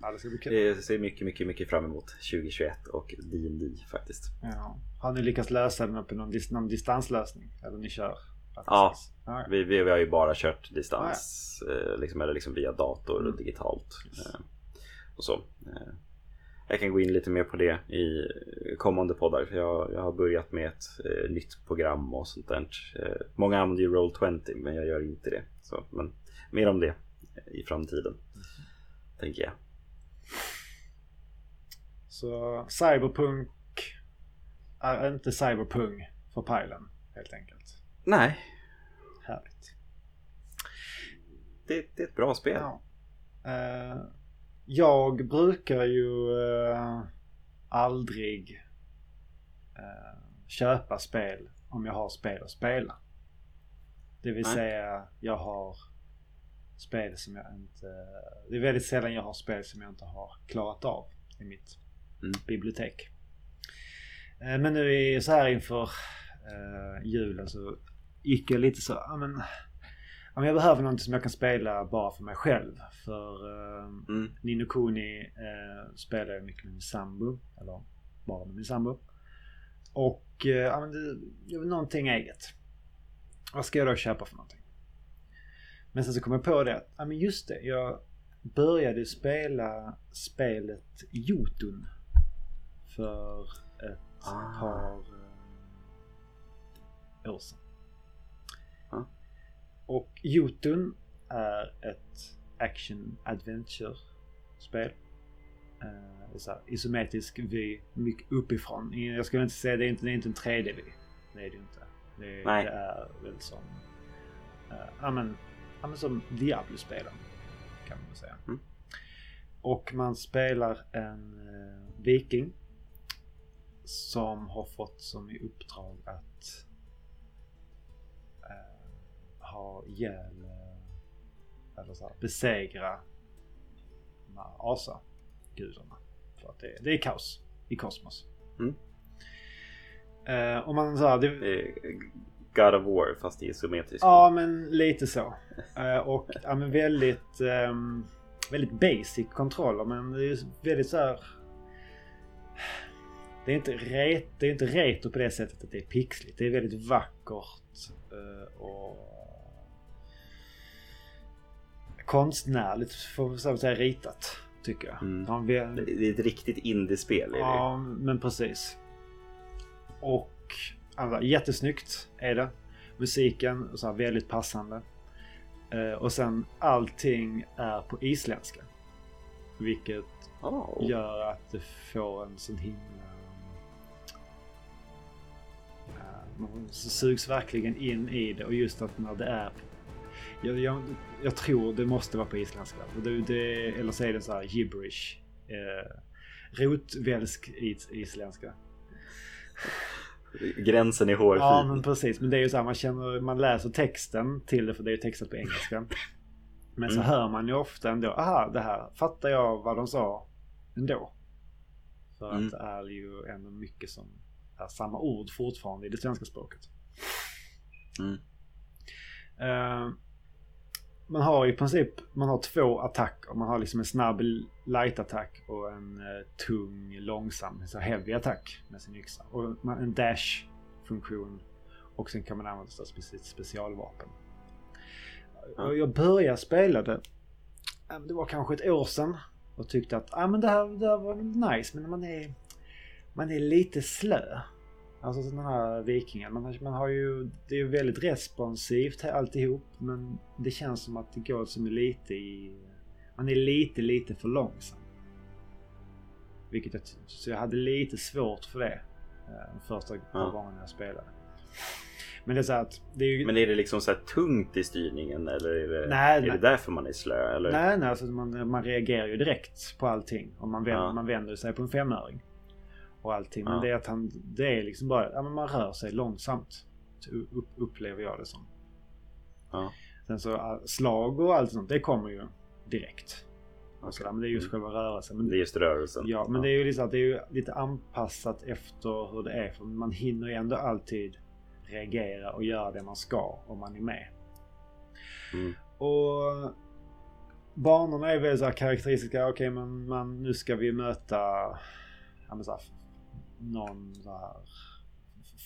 Eh, ja, det ska bli kul. Det ser mycket, mycket, mycket fram emot 2021 och D&D faktiskt. Ja. Har ni lyckats lösa den på någon, dis någon distanslösning? Eller ni kör? Ja. ja. Vi, vi, vi har ju bara kört distans, eh, liksom, eller liksom via dator och digitalt. Yes. Eh, och så. Eh, jag kan gå in lite mer på det i kommande poddar. För jag, jag har börjat med ett eh, nytt program och sånt där. Eh, många använder ju Roll20 men jag gör inte det. Så, men mer om det i framtiden. Tänker jag. Så Cyberpunk är inte Cyberpunk för pilen helt enkelt. Nej, Härligt. det, det är ett bra spel. Ja. Eh, jag brukar ju eh, aldrig eh, köpa spel om jag har spel att spela. Det vill Nej. säga jag har spel som jag inte... Det är väldigt sällan jag har spel som jag inte har klarat av i mitt Mm. bibliotek. Eh, Men nu i, så här inför eh, julen så gick jag lite så, ja men, ja, men jag behöver någonting som jag kan spela bara för mig själv. För eh, Mm. Nino Kuni eh, spelar jag mycket med min sambo. Eller bara med min sambo. Och eh, ja, men det, jag vill någonting eget. Vad ska jag då köpa för någonting? Men sen så kom jag på det att, ja men just det, jag började spela spelet Jotun. För ett Ah. par eh, år sedan. Ja. Och Jotun är ett action adventure spel. Eh, det är så här, isometrisk vy, mycket uppifrån. Jag skulle inte säga det är inte, det är inte en 3D-vy. Det är det inte. Det, Nej. det är väl som... Uh, ja, men, ja men som Diablo-spelen. Kan man väl säga. Mm. Och man spelar en eh, viking. Som har fått som i uppdrag att eh, ha ihjäl, eh, eller så här, besegra de här asagudarna. För att det, det är kaos i kosmos. Mm. Eh, och man så här, det, God of War fast i isometrisk. Ja, men lite så. [laughs] Eh, och ja, men väldigt, ehm, väldigt basic kontroller. Men det är ju väldigt så här... Det är, inte ret, det är inte retro på det sättet att det är pixligt. Det är väldigt vackert eh, och konstnärligt får man säga ritat. Tycker jag. Mm. Det är ett riktigt indiespel. Ja, men precis. Och alltså, jättesnyggt är det. Musiken så här, väldigt passande. Eh, och sen allting är på isländska. Vilket Oh. gör att det får en sån himla... eh, man sugs verkligen in i det och just att när det är... Jag, jag, jag tror det måste vara på isländska. Det, det, eller så är det så här gibberish. Eh, rotvälsk is, isländska. Gränsen är hårfin. Ja men precis. Men det är ju så här man känner, man läser texten till det för det är ju textat på engelska. Men så Mm. hör man ju ofta ändå, aha det här fattar jag vad de sa ändå. För Mm. att det är ju ändå mycket som är samma ord fortfarande i det svenska språket. Mm. Eh, man har i princip man har två attacker. Man har liksom en snabb light-attack och en eh, tung, långsam, så heavy attack med sin yxa. Och man, en dash-funktion. Och sen kan man använda sig av speci- specialvapen. Och jag började spela det. Det var kanske ett år sedan. Och tyckte att ah, men det, här, det här var nice men man är, man är lite slö. Alltså den här vikingen. Man, man har ju, det är ju väldigt responsivt alltihop. Men det känns som att det går som lite i... Man är lite, lite för långsam. Vilket jag, så jag hade lite svårt för det. De första ja. gångerna jag spelade. Men det är så att det är ju... Men är det liksom så här tungt i styrningen eller är det, nej, är nej. det därför man är slö? Eller? Nej, nej alltså man, man reagerar ju direkt på allting. Om man vänder, ja. man vänder sig på en femöring. Och allting. Men ja. det är att han, det är liksom bara, ja men man rör sig långsamt. Upp, upplever jag det som. Ja. Sen så slag och allt sånt, det kommer ju direkt. Okay. men det är just mm. själva rörelsen. Men, det är just rörelsen. Ja, men ja. det är ju liksom, det är ju lite anpassat efter hur det är. För man hinner ju ändå alltid reagera och göra det man ska om man är med. Mm. Och banorna är väl så karaktäristiska. Okej, okay, men man, nu ska vi möta ja, så här, någon så här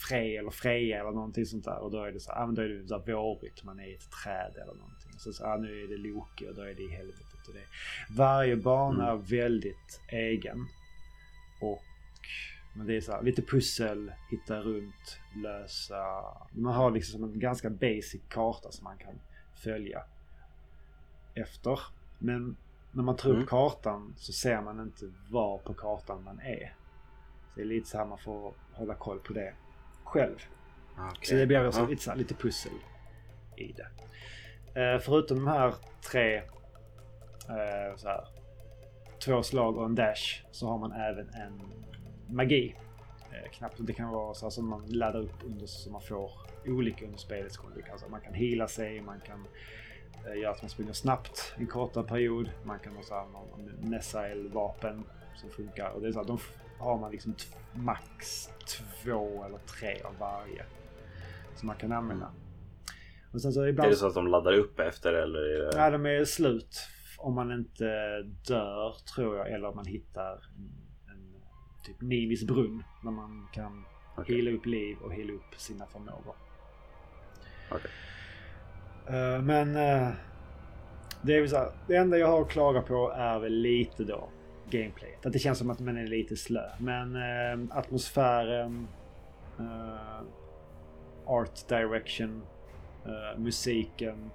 Frej eller Freja eller någonting sånt där. Och då är det så här, ja, men då är det så här vårigt. Man är i ett träd eller någonting. Så, så ja, nu är det Loke och då är det i helvetet. Och det. Varje bana mm. är väldigt egen. Och men det är så här, lite pussel, hitta runt, lösa. Man har liksom en ganska basic karta som man kan följa efter. Men när man tar upp mm. kartan så ser man inte var på kartan man är. Så det är lite så här man får hålla koll på det själv. Okay. Så det blir också ja. lite, så här, lite pussel i det. Eh, förutom de här tre eh, så här, två slag och en dash så har man även en magi. Eh, knappt. Det kan vara så som man laddar upp under så man får olika under spelets gång. Alltså man kan hila sig, man kan eh, göra att man springer snabbt en kortare period. Man kan ha någon missile-vapen som funkar. Och det är så här, de har man liksom max två eller tre av varje. Som man kan använda. Och sen så ibland... Är det så att de laddar upp efter eller? Är det... Ja, de är slut. Om man inte dör tror jag. Eller om man hittar typ Nivis brunn. Där man kan okay. hila upp liv och hila upp sina förmågor. Okay. Eh, men uh, det är så här, Det enda jag har att klaga på är väl lite då gameplayet. Att det känns som att man är lite slö. Men uh, atmosfären, art direction, musiken,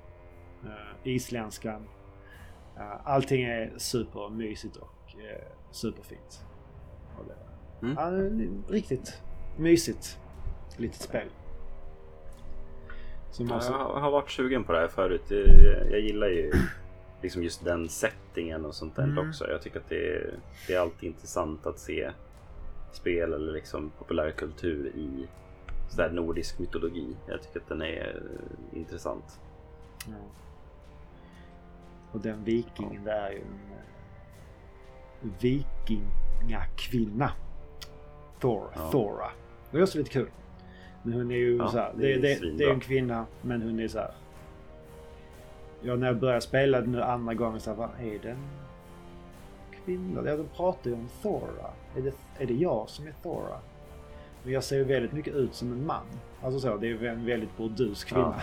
isländskan. allting är supermysigt och superfint. Mm. Ja, riktigt mysigt litet spel. Som ja, Jag har varit sugen på det här förut. Jag gillar ju liksom just den settingen och sånt där mm. också. Jag tycker att det är, det är alltid intressant att se spel eller liksom populärkultur i sådär nordisk mytologi. Jag tycker att den är intressant. Ja. Och den vikingen ja. där är ju en eh, vikingakvinna. Thor, ja. Thora. Det är också lite kul. Men hon är ju ja, så här, det, det, det, det, är en kvinna men hon är så här. Ja, när jag började spela nu andra gången så vad är det en kvinna? Ja, de pratar ju om Thora. Är det, är det jag som är Thora? Men jag ser ju väldigt mycket ut som en man. Alltså så, det är en väldigt burdus kvinna.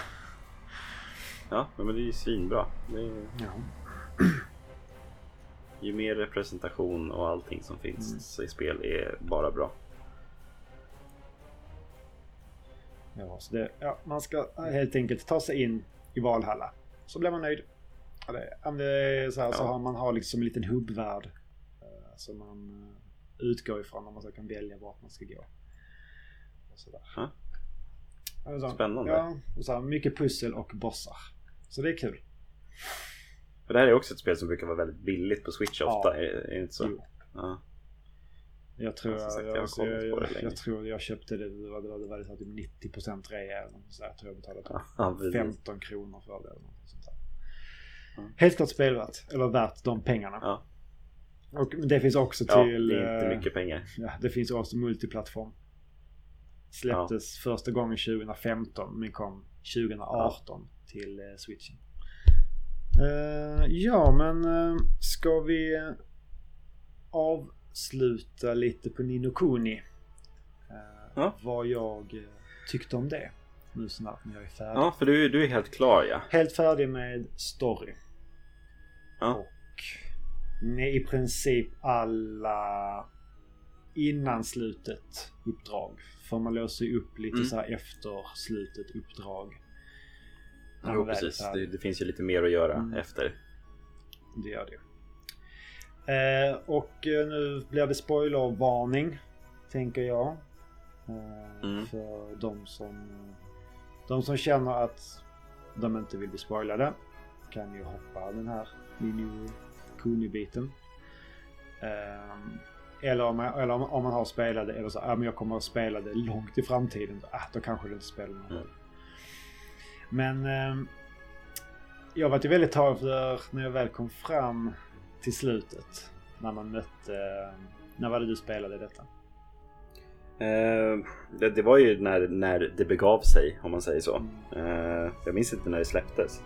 Ja, ja men det är ju svinbra. Det är... Ja. Ju mer representation och allting som finns mm. i spel är bara bra. Ja, så det, ja, man ska helt enkelt ta sig in i Valhalla. Så blir man nöjd. Det, det så, här, ja. så har man har liksom en liten hubbvärld. Eh, som man eh, utgår ifrån om man så kan välja vart man ska gå. Och sådär. Så, Spännande. Ja, och så här, mycket pussel och bossar. Så det är kul. För det här är också ett spel som brukar vara väldigt billigt på Switch ofta. Ja. Är, är det inte så? Ja. Jag tror jag, jag, jag, jag, jag, tror jag köpte det, det var, det var, det var typ 90% rea eller Jag tror jag betalade typ ja, 15 kronor för det. Eller något Helt klart spelvärt. Eller värt de pengarna. Ja. Och det finns också till... Ja, det är inte mycket pengar. [laughs] Ja, det finns också multiplattform. Släpptes ja. första gången 2015 men kom 2018 ja. till uh, switchen. Uh, ja men uh, ska vi av avsluta lite på Nino Kuni. Eh, ja. Vad jag eh, tyckte om det. Nu snart när jag är färdig. Ja, för du, du är helt klar ja. Helt färdig med story. Ja. Och med i princip alla innan slutet uppdrag. För man låser ju upp lite Mm. så här efter slutet uppdrag. När Jo, precis. här- Det, det finns ju lite mer att göra Mm. efter. Det gör det. Eh, och eh, nu blir det spoilervarning. Tänker jag. Eh, Mm. För de som, de som känner att de inte vill bli spoilade. Kan ju hoppa den här Nino Kuni-biten. Eh, eller om, man, eller om, man har spelat det eller så, ja men jag kommer att spela det långt i framtiden. Ah, då kanske det inte spelar någon roll. Men eh, jag var ju väldigt tagen för när jag väl kom fram till slutet. När man mötte... När var det du spelade detta? Eh, det, det var ju när, när det begav sig om man säger så. Eh, jag minns inte när det släpptes.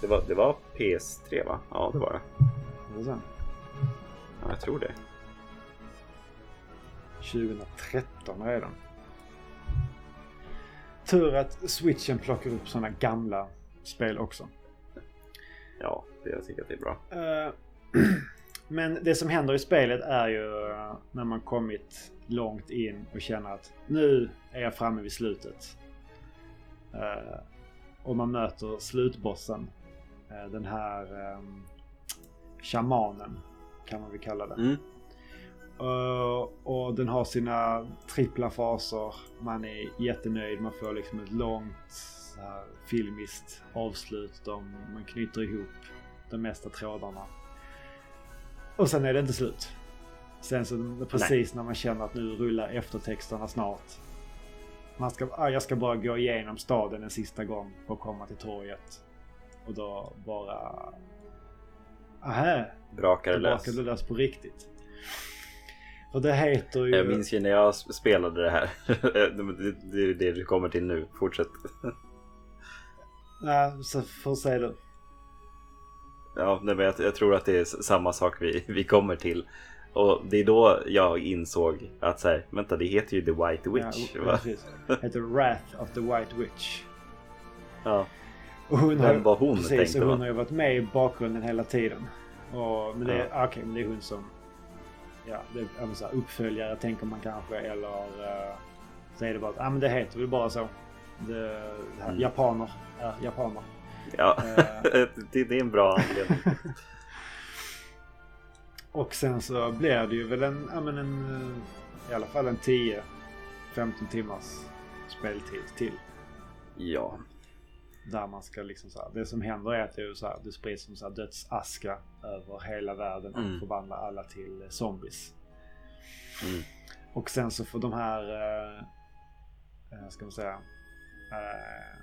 Det var, det var PS3 va? Ja det var det. Ja, jag tror det. 2013 redan. Tur att switchen plockar upp sådana gamla spel också. Ja, det, jag tycker att det är bra. Eh, [clears throat] Men det som händer i spelet är ju eh, när man kommit långt in och känner att nu är jag framme vid slutet. Eh, Och man möter slutbossen. Eh, Den här um, shamanen kan man väl kalla det. Mm. Uh, och den har sina trippla faser. Man är jättenöjd. Man får liksom ett långt så här, filmiskt avslut. De, man knyter ihop de mesta trådarna. Och sen är det inte slut. Sen så precis när man känner att nu rullar eftertexterna snart. Man ska, ah, jag ska bara gå igenom staden en sista gång och komma till torget. Och då bara... Aha, Brakar det lös. det lös på riktigt. För det heter ju... Jag minns ju när jag sp- spelade det här. [laughs] det, det är det du kommer till nu. Fortsätt. Nej, så får se du. Ja, nej, men jag, jag tror att det är samma sak vi, [laughs] vi kommer till. Och det är då jag insåg att så här, vänta det heter ju The White Witch. Ja, va? precis. heter Wrath of the White Witch. Ja. Och hon Vem var hon precis, och hon har ju varit med i bakgrunden hela tiden. Och, men det är, Ja. okej, men det är hon som... Ja, det är ja, så här, uppföljare tänker man kanske eller... Uh, så är det bara att, ja men det heter väl bara så. Det, det här, Mm. Japaner är japaner. ja. Eh. [laughs] det, det är en bra anledning. [laughs] Och sen så blir det ju väl en, ja men en, eh, i alla fall en 10-15 timmars speltid till. Ja. Där man ska liksom så här, det som händer är att det, är så här, det sprids som så här dödsaska över hela världen och Mm. förvandlar alla till eh, zombies. Mm. Och sen så får de här, eh, eh, ska man säga, eh,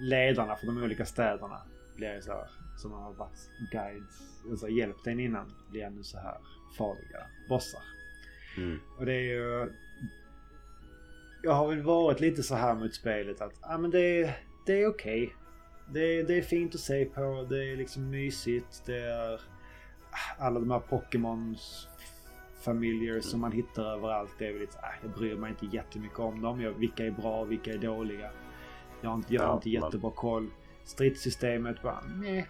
ledarna för de olika städerna blir så här, som har varit guides, alltså hjälpt en innan, blir nu så här farliga bossar. Mm. Och det är ju... Jag har väl varit lite så här mot spelet att ah, men det, är- det är okej. Det, är- det är fint att se på. Det är liksom mysigt. Det är alla de här Pokémons familjer som man hittar överallt. Det är väl lite, ah, jag bryr mig inte jättemycket om dem. Jag, vilka är bra, vilka är dåliga. Jag har inte, jag har Ja, inte jättebra koll. Stridssystemet bara, nej.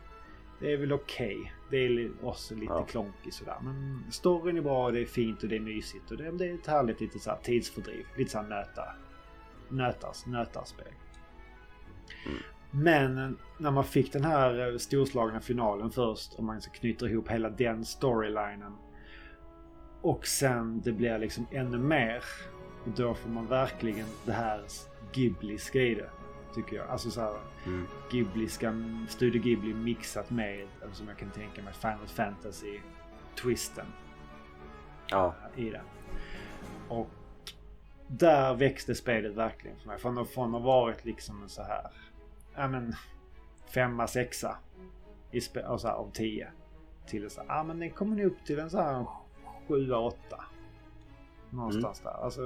Det är väl okej. Det är också lite Ja. klonkigt sådär. Men storyn är bra, det är fint och det är mysigt. Och det, det är ett härligt lite så här tidsfördriv. Lite såhär nötar. Nötars, nötarspel. Mm. Men när man fick den här eh, storslagna finalen först och man så knyter ihop hela den storylinen. Och sen det blir liksom ännu mer. Då får man verkligen det här Ghibliska i det. Tycker jag. Alltså så här, Mm. Ghibliska, Studio Ghibli mixat med, eller som jag kan tänka mig, Final Fantasy-twisten Ja. i det. Och där växte spelet verkligen för mig. Från att, från att ha varit liksom en så här, ja men, femma, sexa i spe, alltså av tio. Till så här, ja men den kommer nog upp till en så här sjua, åtta. Någonstans där. Alltså,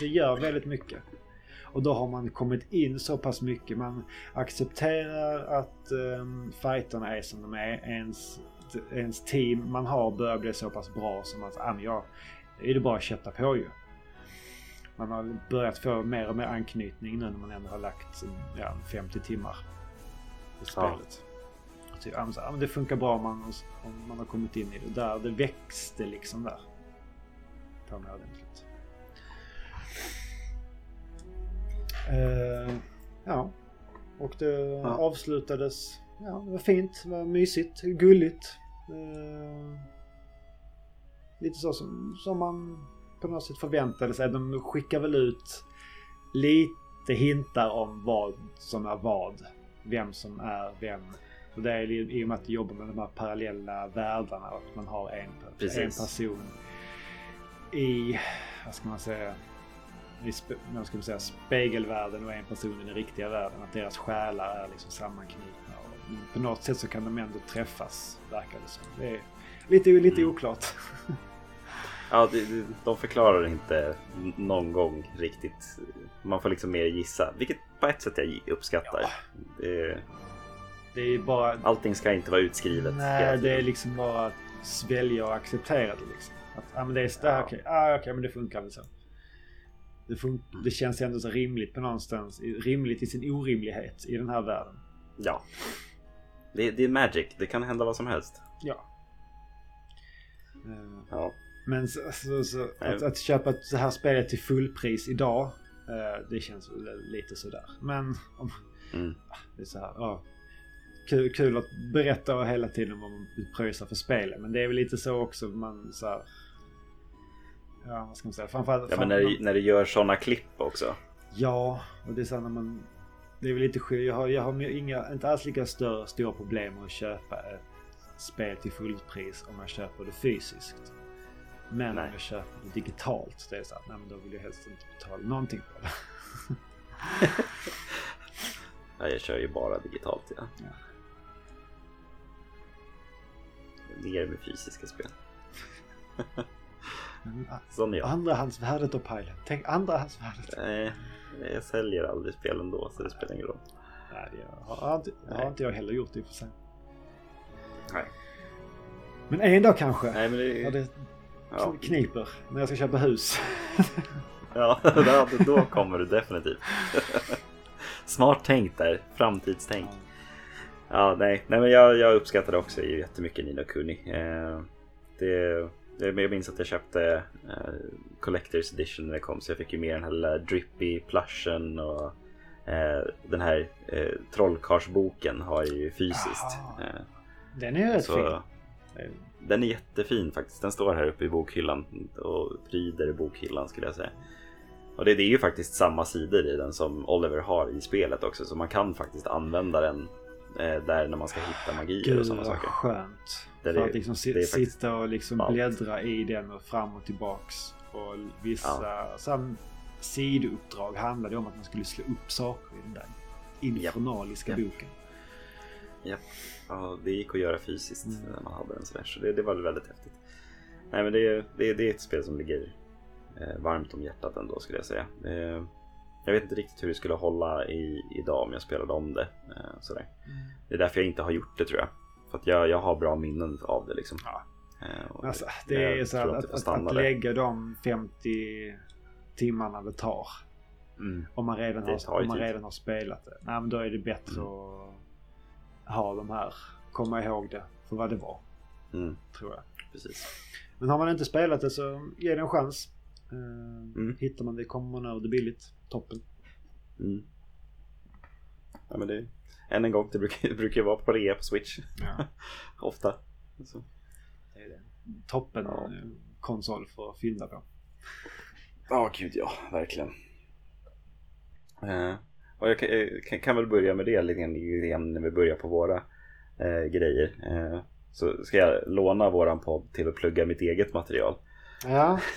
det gör väldigt mycket. Och då har man kommit in så pass mycket. Man accepterar att um, fighterna är som de är. Ens, ens team man har börjar bli så pass bra som att ah, jag, det är det bara att kötta på ju. Man har börjat få mer och mer anknytning nu när man ändå har lagt ja, 50 timmar i spelet. Och typ, men det funkar bra om man, om man har kommit in i det. Där det växte liksom där. på mig ordentligt. Uh, ja, och det ja. avslutades. Ja, det var fint, det var mysigt, gulligt. Uh, lite så som, som man på något sätt förväntade sig. De skickar väl ut lite hintar om vad som är vad. Vem som är vem. Och det är i och med att de jobbar med de här parallella världarna och att man har en, en person i, vad ska man säga, i vad ska man säga, spegelvärlden och en person i den riktiga världen. Att deras själar är liksom sammanknutna. Och på något sätt så kan de ändå träffas, verkar det som. Det är lite, lite mm. oklart. [laughs] Ja, de förklarar inte någon gång riktigt. Man får liksom mer gissa, vilket på ett sätt jag uppskattar. Ja. Det, det är bara... Allting ska inte vara utskrivet. Nej, det är liksom bara att svälja och acceptera det. Liksom. Att, ah, men det är så, ja. okej, ah, okay, men det funkar väl så. Det, fun det känns ändå så rimligt på någonstans. Rimligt i sin orimlighet i den här världen. Ja. Det, det är magic. Det kan hända vad som helst. Ja. Ja. Men så, så, att, att, köpa det här spelet till fullpris idag. Uh, det känns lite sådär. Men om, mm. det är så här. Oh, kul, kul att berätta hela tiden vad man pröjsar för spelet. Men det är väl lite så också man så här, Ja, vad ska man säga? Framförallt, ja, men när, man, när du gör sådana klipp också. Ja, och det är så när man... Det är väl lite skillnad. Jag har, jag har inga, inte alls lika större, stora problem med att köpa ett spel till fullpris om jag köper det fysiskt. Men nej. om jag köper det digitalt, det är så att nej, men då vill jag helst inte betala någonting för det. [laughs] ja, jag kör ju bara digitalt ja. ja. Mer med fysiska spel. [laughs] Sån är jag. Andrahandsvärdet och pajlen. Tänk andrahandsvärdet. Nej, jag säljer aldrig spel ändå så det spelar ingen roll. Nej, det har, har, inte, har inte jag heller gjort i och för sig. Nej. Men en dag kanske. Nej, men det... Ja, det ja. kniper när jag ska köpa hus. [laughs] ja, [laughs] då kommer du definitivt. [laughs] Smart tänkt där. Framtidstänk. Ja. Nej, nej men jag, jag uppskattar också jättemycket Nino Kuni. Eh, det, jag minns att jag köpte eh, Collector's Edition när det kom så jag fick ju med den här lilla Drippy plushen och eh, den här eh, trollkarlsboken har jag ju fysiskt. Eh, den är rätt fin. Den är jättefin faktiskt. Den står här uppe i bokhyllan och pryder bokhyllan skulle jag säga. Och det, det, är ju faktiskt samma sidor i den som Oliver har i spelet också så man kan faktiskt använda den eh, där när man ska hitta magier Gud, och sådana saker. Skönt. För det, att liksom si sitta och liksom bläddra i den och fram och tillbaks. Och vissa ja. Sam, sidouppdrag handlade om att man skulle slå upp saker i den där infernaliska ja. boken. Ja. Ja, det gick att göra fysiskt mm. när man hade den sådär. Så det, det var väldigt häftigt. Nej men det, det, det är ett spel som ligger eh, varmt om hjärtat ändå skulle jag säga. Eh, jag vet inte riktigt hur det skulle hålla i, idag om jag spelade om det. Eh, sådär. Mm. Det är därför jag inte har gjort det tror jag. För att jag, jag har bra minnen av det liksom. Ja. Eh, alltså, det är så att, att, att, lägga de 50 timmarna det tar. Mm. Om, man redan, har, om man redan har spelat det. Nej, men då är det bättre mm. att ha de här. Komma ihåg det för vad det var. Mm. Tror jag. Precis. Men har man inte spelat det så ge det en chans. Uh, mm. Hittar man det kommer man över det billigt. Toppen. Mm. Ja, men det, än en gång, det brukar, det brukar vara på rea på Switch. Ja. [laughs] Ofta. Så. Det är det. Toppen ja. konsol för att fynda på. Ja, gud ja, verkligen. Uh, och jag kan, kan, kan, väl börja med det lite grann när vi börjar på våra uh, grejer. Uh, så ska jag låna våran podd till att plugga mitt eget material. Ja. [laughs]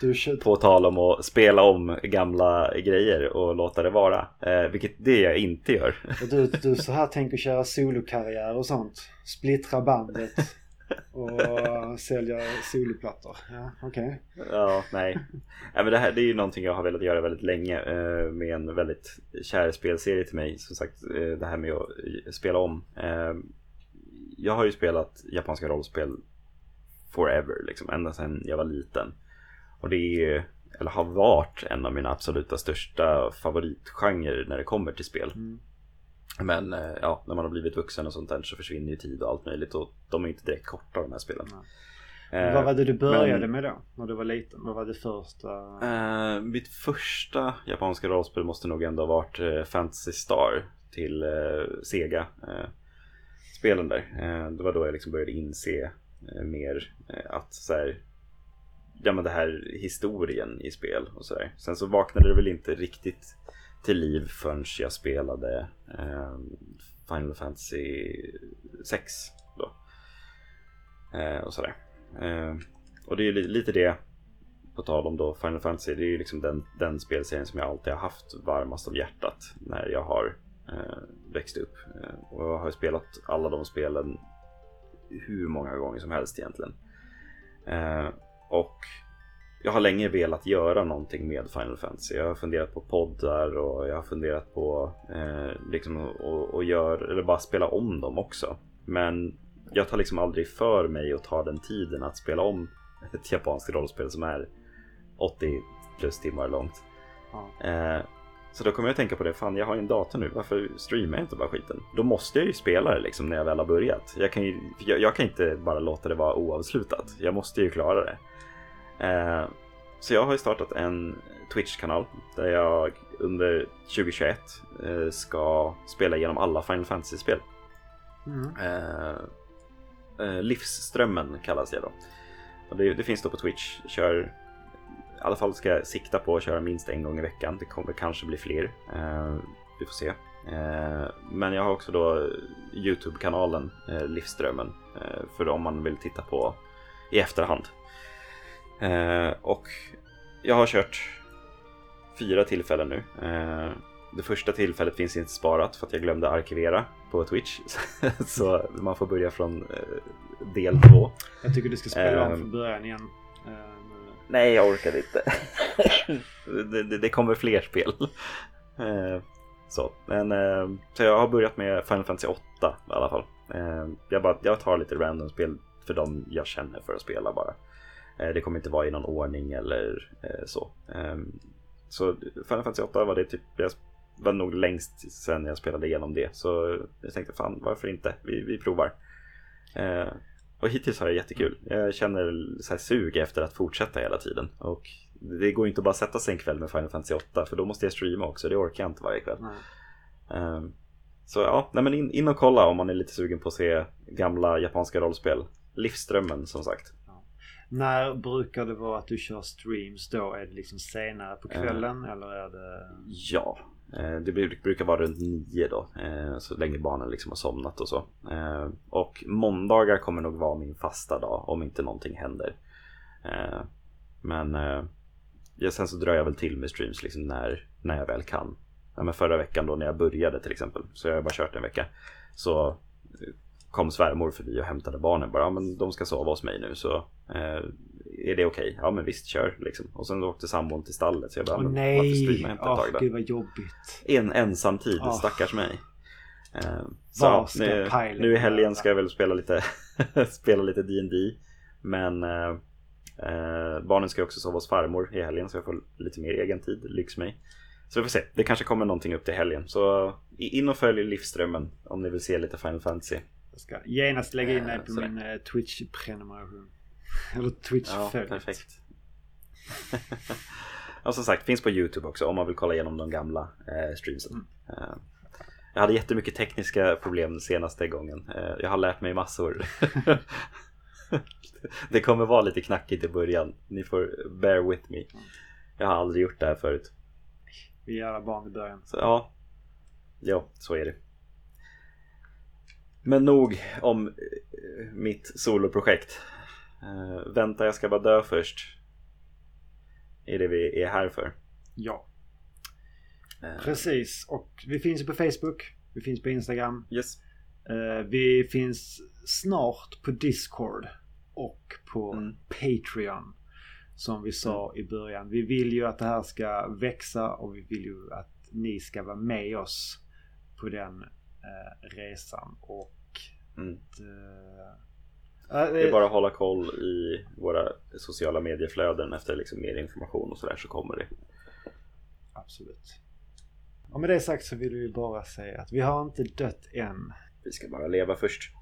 Du kör... På tal om att spela om gamla grejer och låta det vara. Eh, vilket det jag inte gör. Du, du så här tänker köra solokarriär och sånt. Splittra bandet. [laughs] Och sälja soloplattor. Ja, okej. Okay. Ja, nej. nej men det här det är ju någonting jag har velat göra väldigt länge. Eh, med en väldigt kär spelserie till mig. Som sagt, eh, det här med att spela om. Eh, jag har ju spelat japanska rollspel forever, liksom, ända sedan jag var liten. Och det är, eller har varit en av mina absoluta största favoritgenrer när det kommer till spel. Mm. Men eh, ja, när man har blivit vuxen och sånt där så försvinner ju tid och allt möjligt och de är inte direkt korta de här spelen. Eh, Vad var det du började men- med då? När du var liten? Vad var det första? Eh, mitt första japanska rollspel måste nog ändå ha varit eh, Fantasy Star till eh, Sega. Eh, spelen där. Eh, det var då jag liksom började inse mer att så här, ja men det här historien i spel och sådär. Sen så vaknade det väl inte riktigt till liv förrän jag spelade eh, Final Fantasy 6 då. Eh, och sådär. Eh, och det är ju lite det på tal om då Final Fantasy, det är ju liksom den, den spelserien som jag alltid har haft varmast om hjärtat när jag har eh, växt upp. Eh, och jag har spelat alla de spelen hur många gånger som helst egentligen. Eh, och jag har länge velat göra någonting med Final Fantasy. Jag har funderat på poddar och jag har funderat på eh, liksom att att göra, eller bara spela om dem också. Men jag tar liksom aldrig för mig att ta den tiden att spela om [laughs] ett japanskt rollspel som är 80 plus timmar långt. Ja. Eh, så då kommer jag att tänka på det, fan jag har ju en dator nu, varför streamar jag inte bara skiten? Då måste jag ju spela det liksom när jag väl har börjat. Jag kan, ju, jag, jag kan inte bara låta det vara oavslutat, jag måste ju klara det. Eh, så jag har ju startat en Twitch-kanal där jag under 2021 eh, ska spela igenom alla Final Fantasy-spel. Mm. Eh, Livsströmmen kallas det då. Och det, det finns då på Twitch. Kör, I alla fall ska jag sikta på att köra minst en gång i veckan. Det kommer kanske bli fler. Vi får se. Men jag har också då Youtube-kanalen Livsströmmen. För om man vill titta på i efterhand. Eh, och jag har kört fyra tillfällen nu. Eh, det första tillfället finns inte sparat för att jag glömde arkivera på Twitch. [laughs] Så man får börja från eh, del två. Jag tycker du ska spela om från början igen. Eh. Nej, jag orkar inte. [laughs] det, det, det kommer fler spel. Eh, så, men eh, så jag har börjat med Final Fantasy 8 i alla fall. Eh, jag, bara, jag tar lite random spel för de jag känner för att spela bara. Eh, det kommer inte vara i någon ordning eller eh, så. Eh, så Final Fantasy 8 var det typ, jag var nog längst sen jag spelade igenom det. Så jag tänkte fan varför inte, vi, vi provar. Eh, och hittills har jag jättekul. Jag känner så här sug efter att fortsätta hela tiden. Och det går inte att bara sätta sig en kväll med Final Fantasy 8 för då måste jag streama också. Det orkar jag inte varje kväll. Ehm, Så ja, nej men in, in och kolla om man är lite sugen på att se gamla japanska rollspel. Livsströmmen som sagt. När brukar det vara att du kör streams då? Är det liksom senare på kvällen eller är det... Ja, eh, det bru- brukar vara runt nio då. eh, Så länge barnen liksom har somnat och så. Eh, Och måndagar kommer nog vara min fasta dag om inte någonting händer. Eh, Men eh, ja, sen så drar jag väl till med streams liksom när, när jag väl kan. Ja, men förra veckan då när jag började till exempel, så jag har bara kört en vecka. Så eh, kom svärmor förbi och hämtade barnen bara, ja, men de ska sova hos mig nu så eh, är det okej? Ja men visst, kör liksom. Och sen åkte sambon till stallet så jag bara, Åh men varför nej! streamar jag inte ett Åh tag då? gud vad jobbigt. En ensam tid, Ah. stackars mig. Eh, Så nu, nu i helgen ska jag väl spela lite [laughs] spela lite D&D Men eh, eh, barnen ska också sova hos farmor i helgen så jag får lite mer egen tid, lyx mig. Så vi får se, det kanske kommer någonting upp till helgen. Så in och följ livsströmmen om ni vill se lite Final Fantasy. Jag ska genast lägga in mig Eh, på sådär. min eh, Twitch-prenumeration. [laughs] Eller Ja, Twitch-följd. perfekt. [laughs] och som sagt, finns på YouTube också om man vill kolla igenom de gamla eh, streamsen. Mm. Eh, jag hade jättemycket tekniska problem senaste gången. Eh, jag har lärt mig massor. [laughs] det kommer vara lite knackigt i början. Ni får bear with me. Jag har aldrig gjort det här förut. Vi är alla barn i början. Så ja, ja, så är det. Men nog om eh, mitt soloprojekt. Eh, vänta, jag ska bara dö först. Är det vi är här för. Ja, Eh, precis. Och vi finns ju på Facebook. Vi finns på Instagram. Yes. Eh, vi finns snart på Discord. Och på Mm. Patreon. Som vi sa i början. Vi vill ju att det här ska växa och vi vill ju att ni ska vara med oss på den resan. Och Mm. eh, Det är bara att hålla koll i våra sociala medieflöden efter liksom mer information och sådär så kommer det. Absolut. Och med det sagt så vill vi bara säga att vi har inte dött än. Vi ska bara leva först.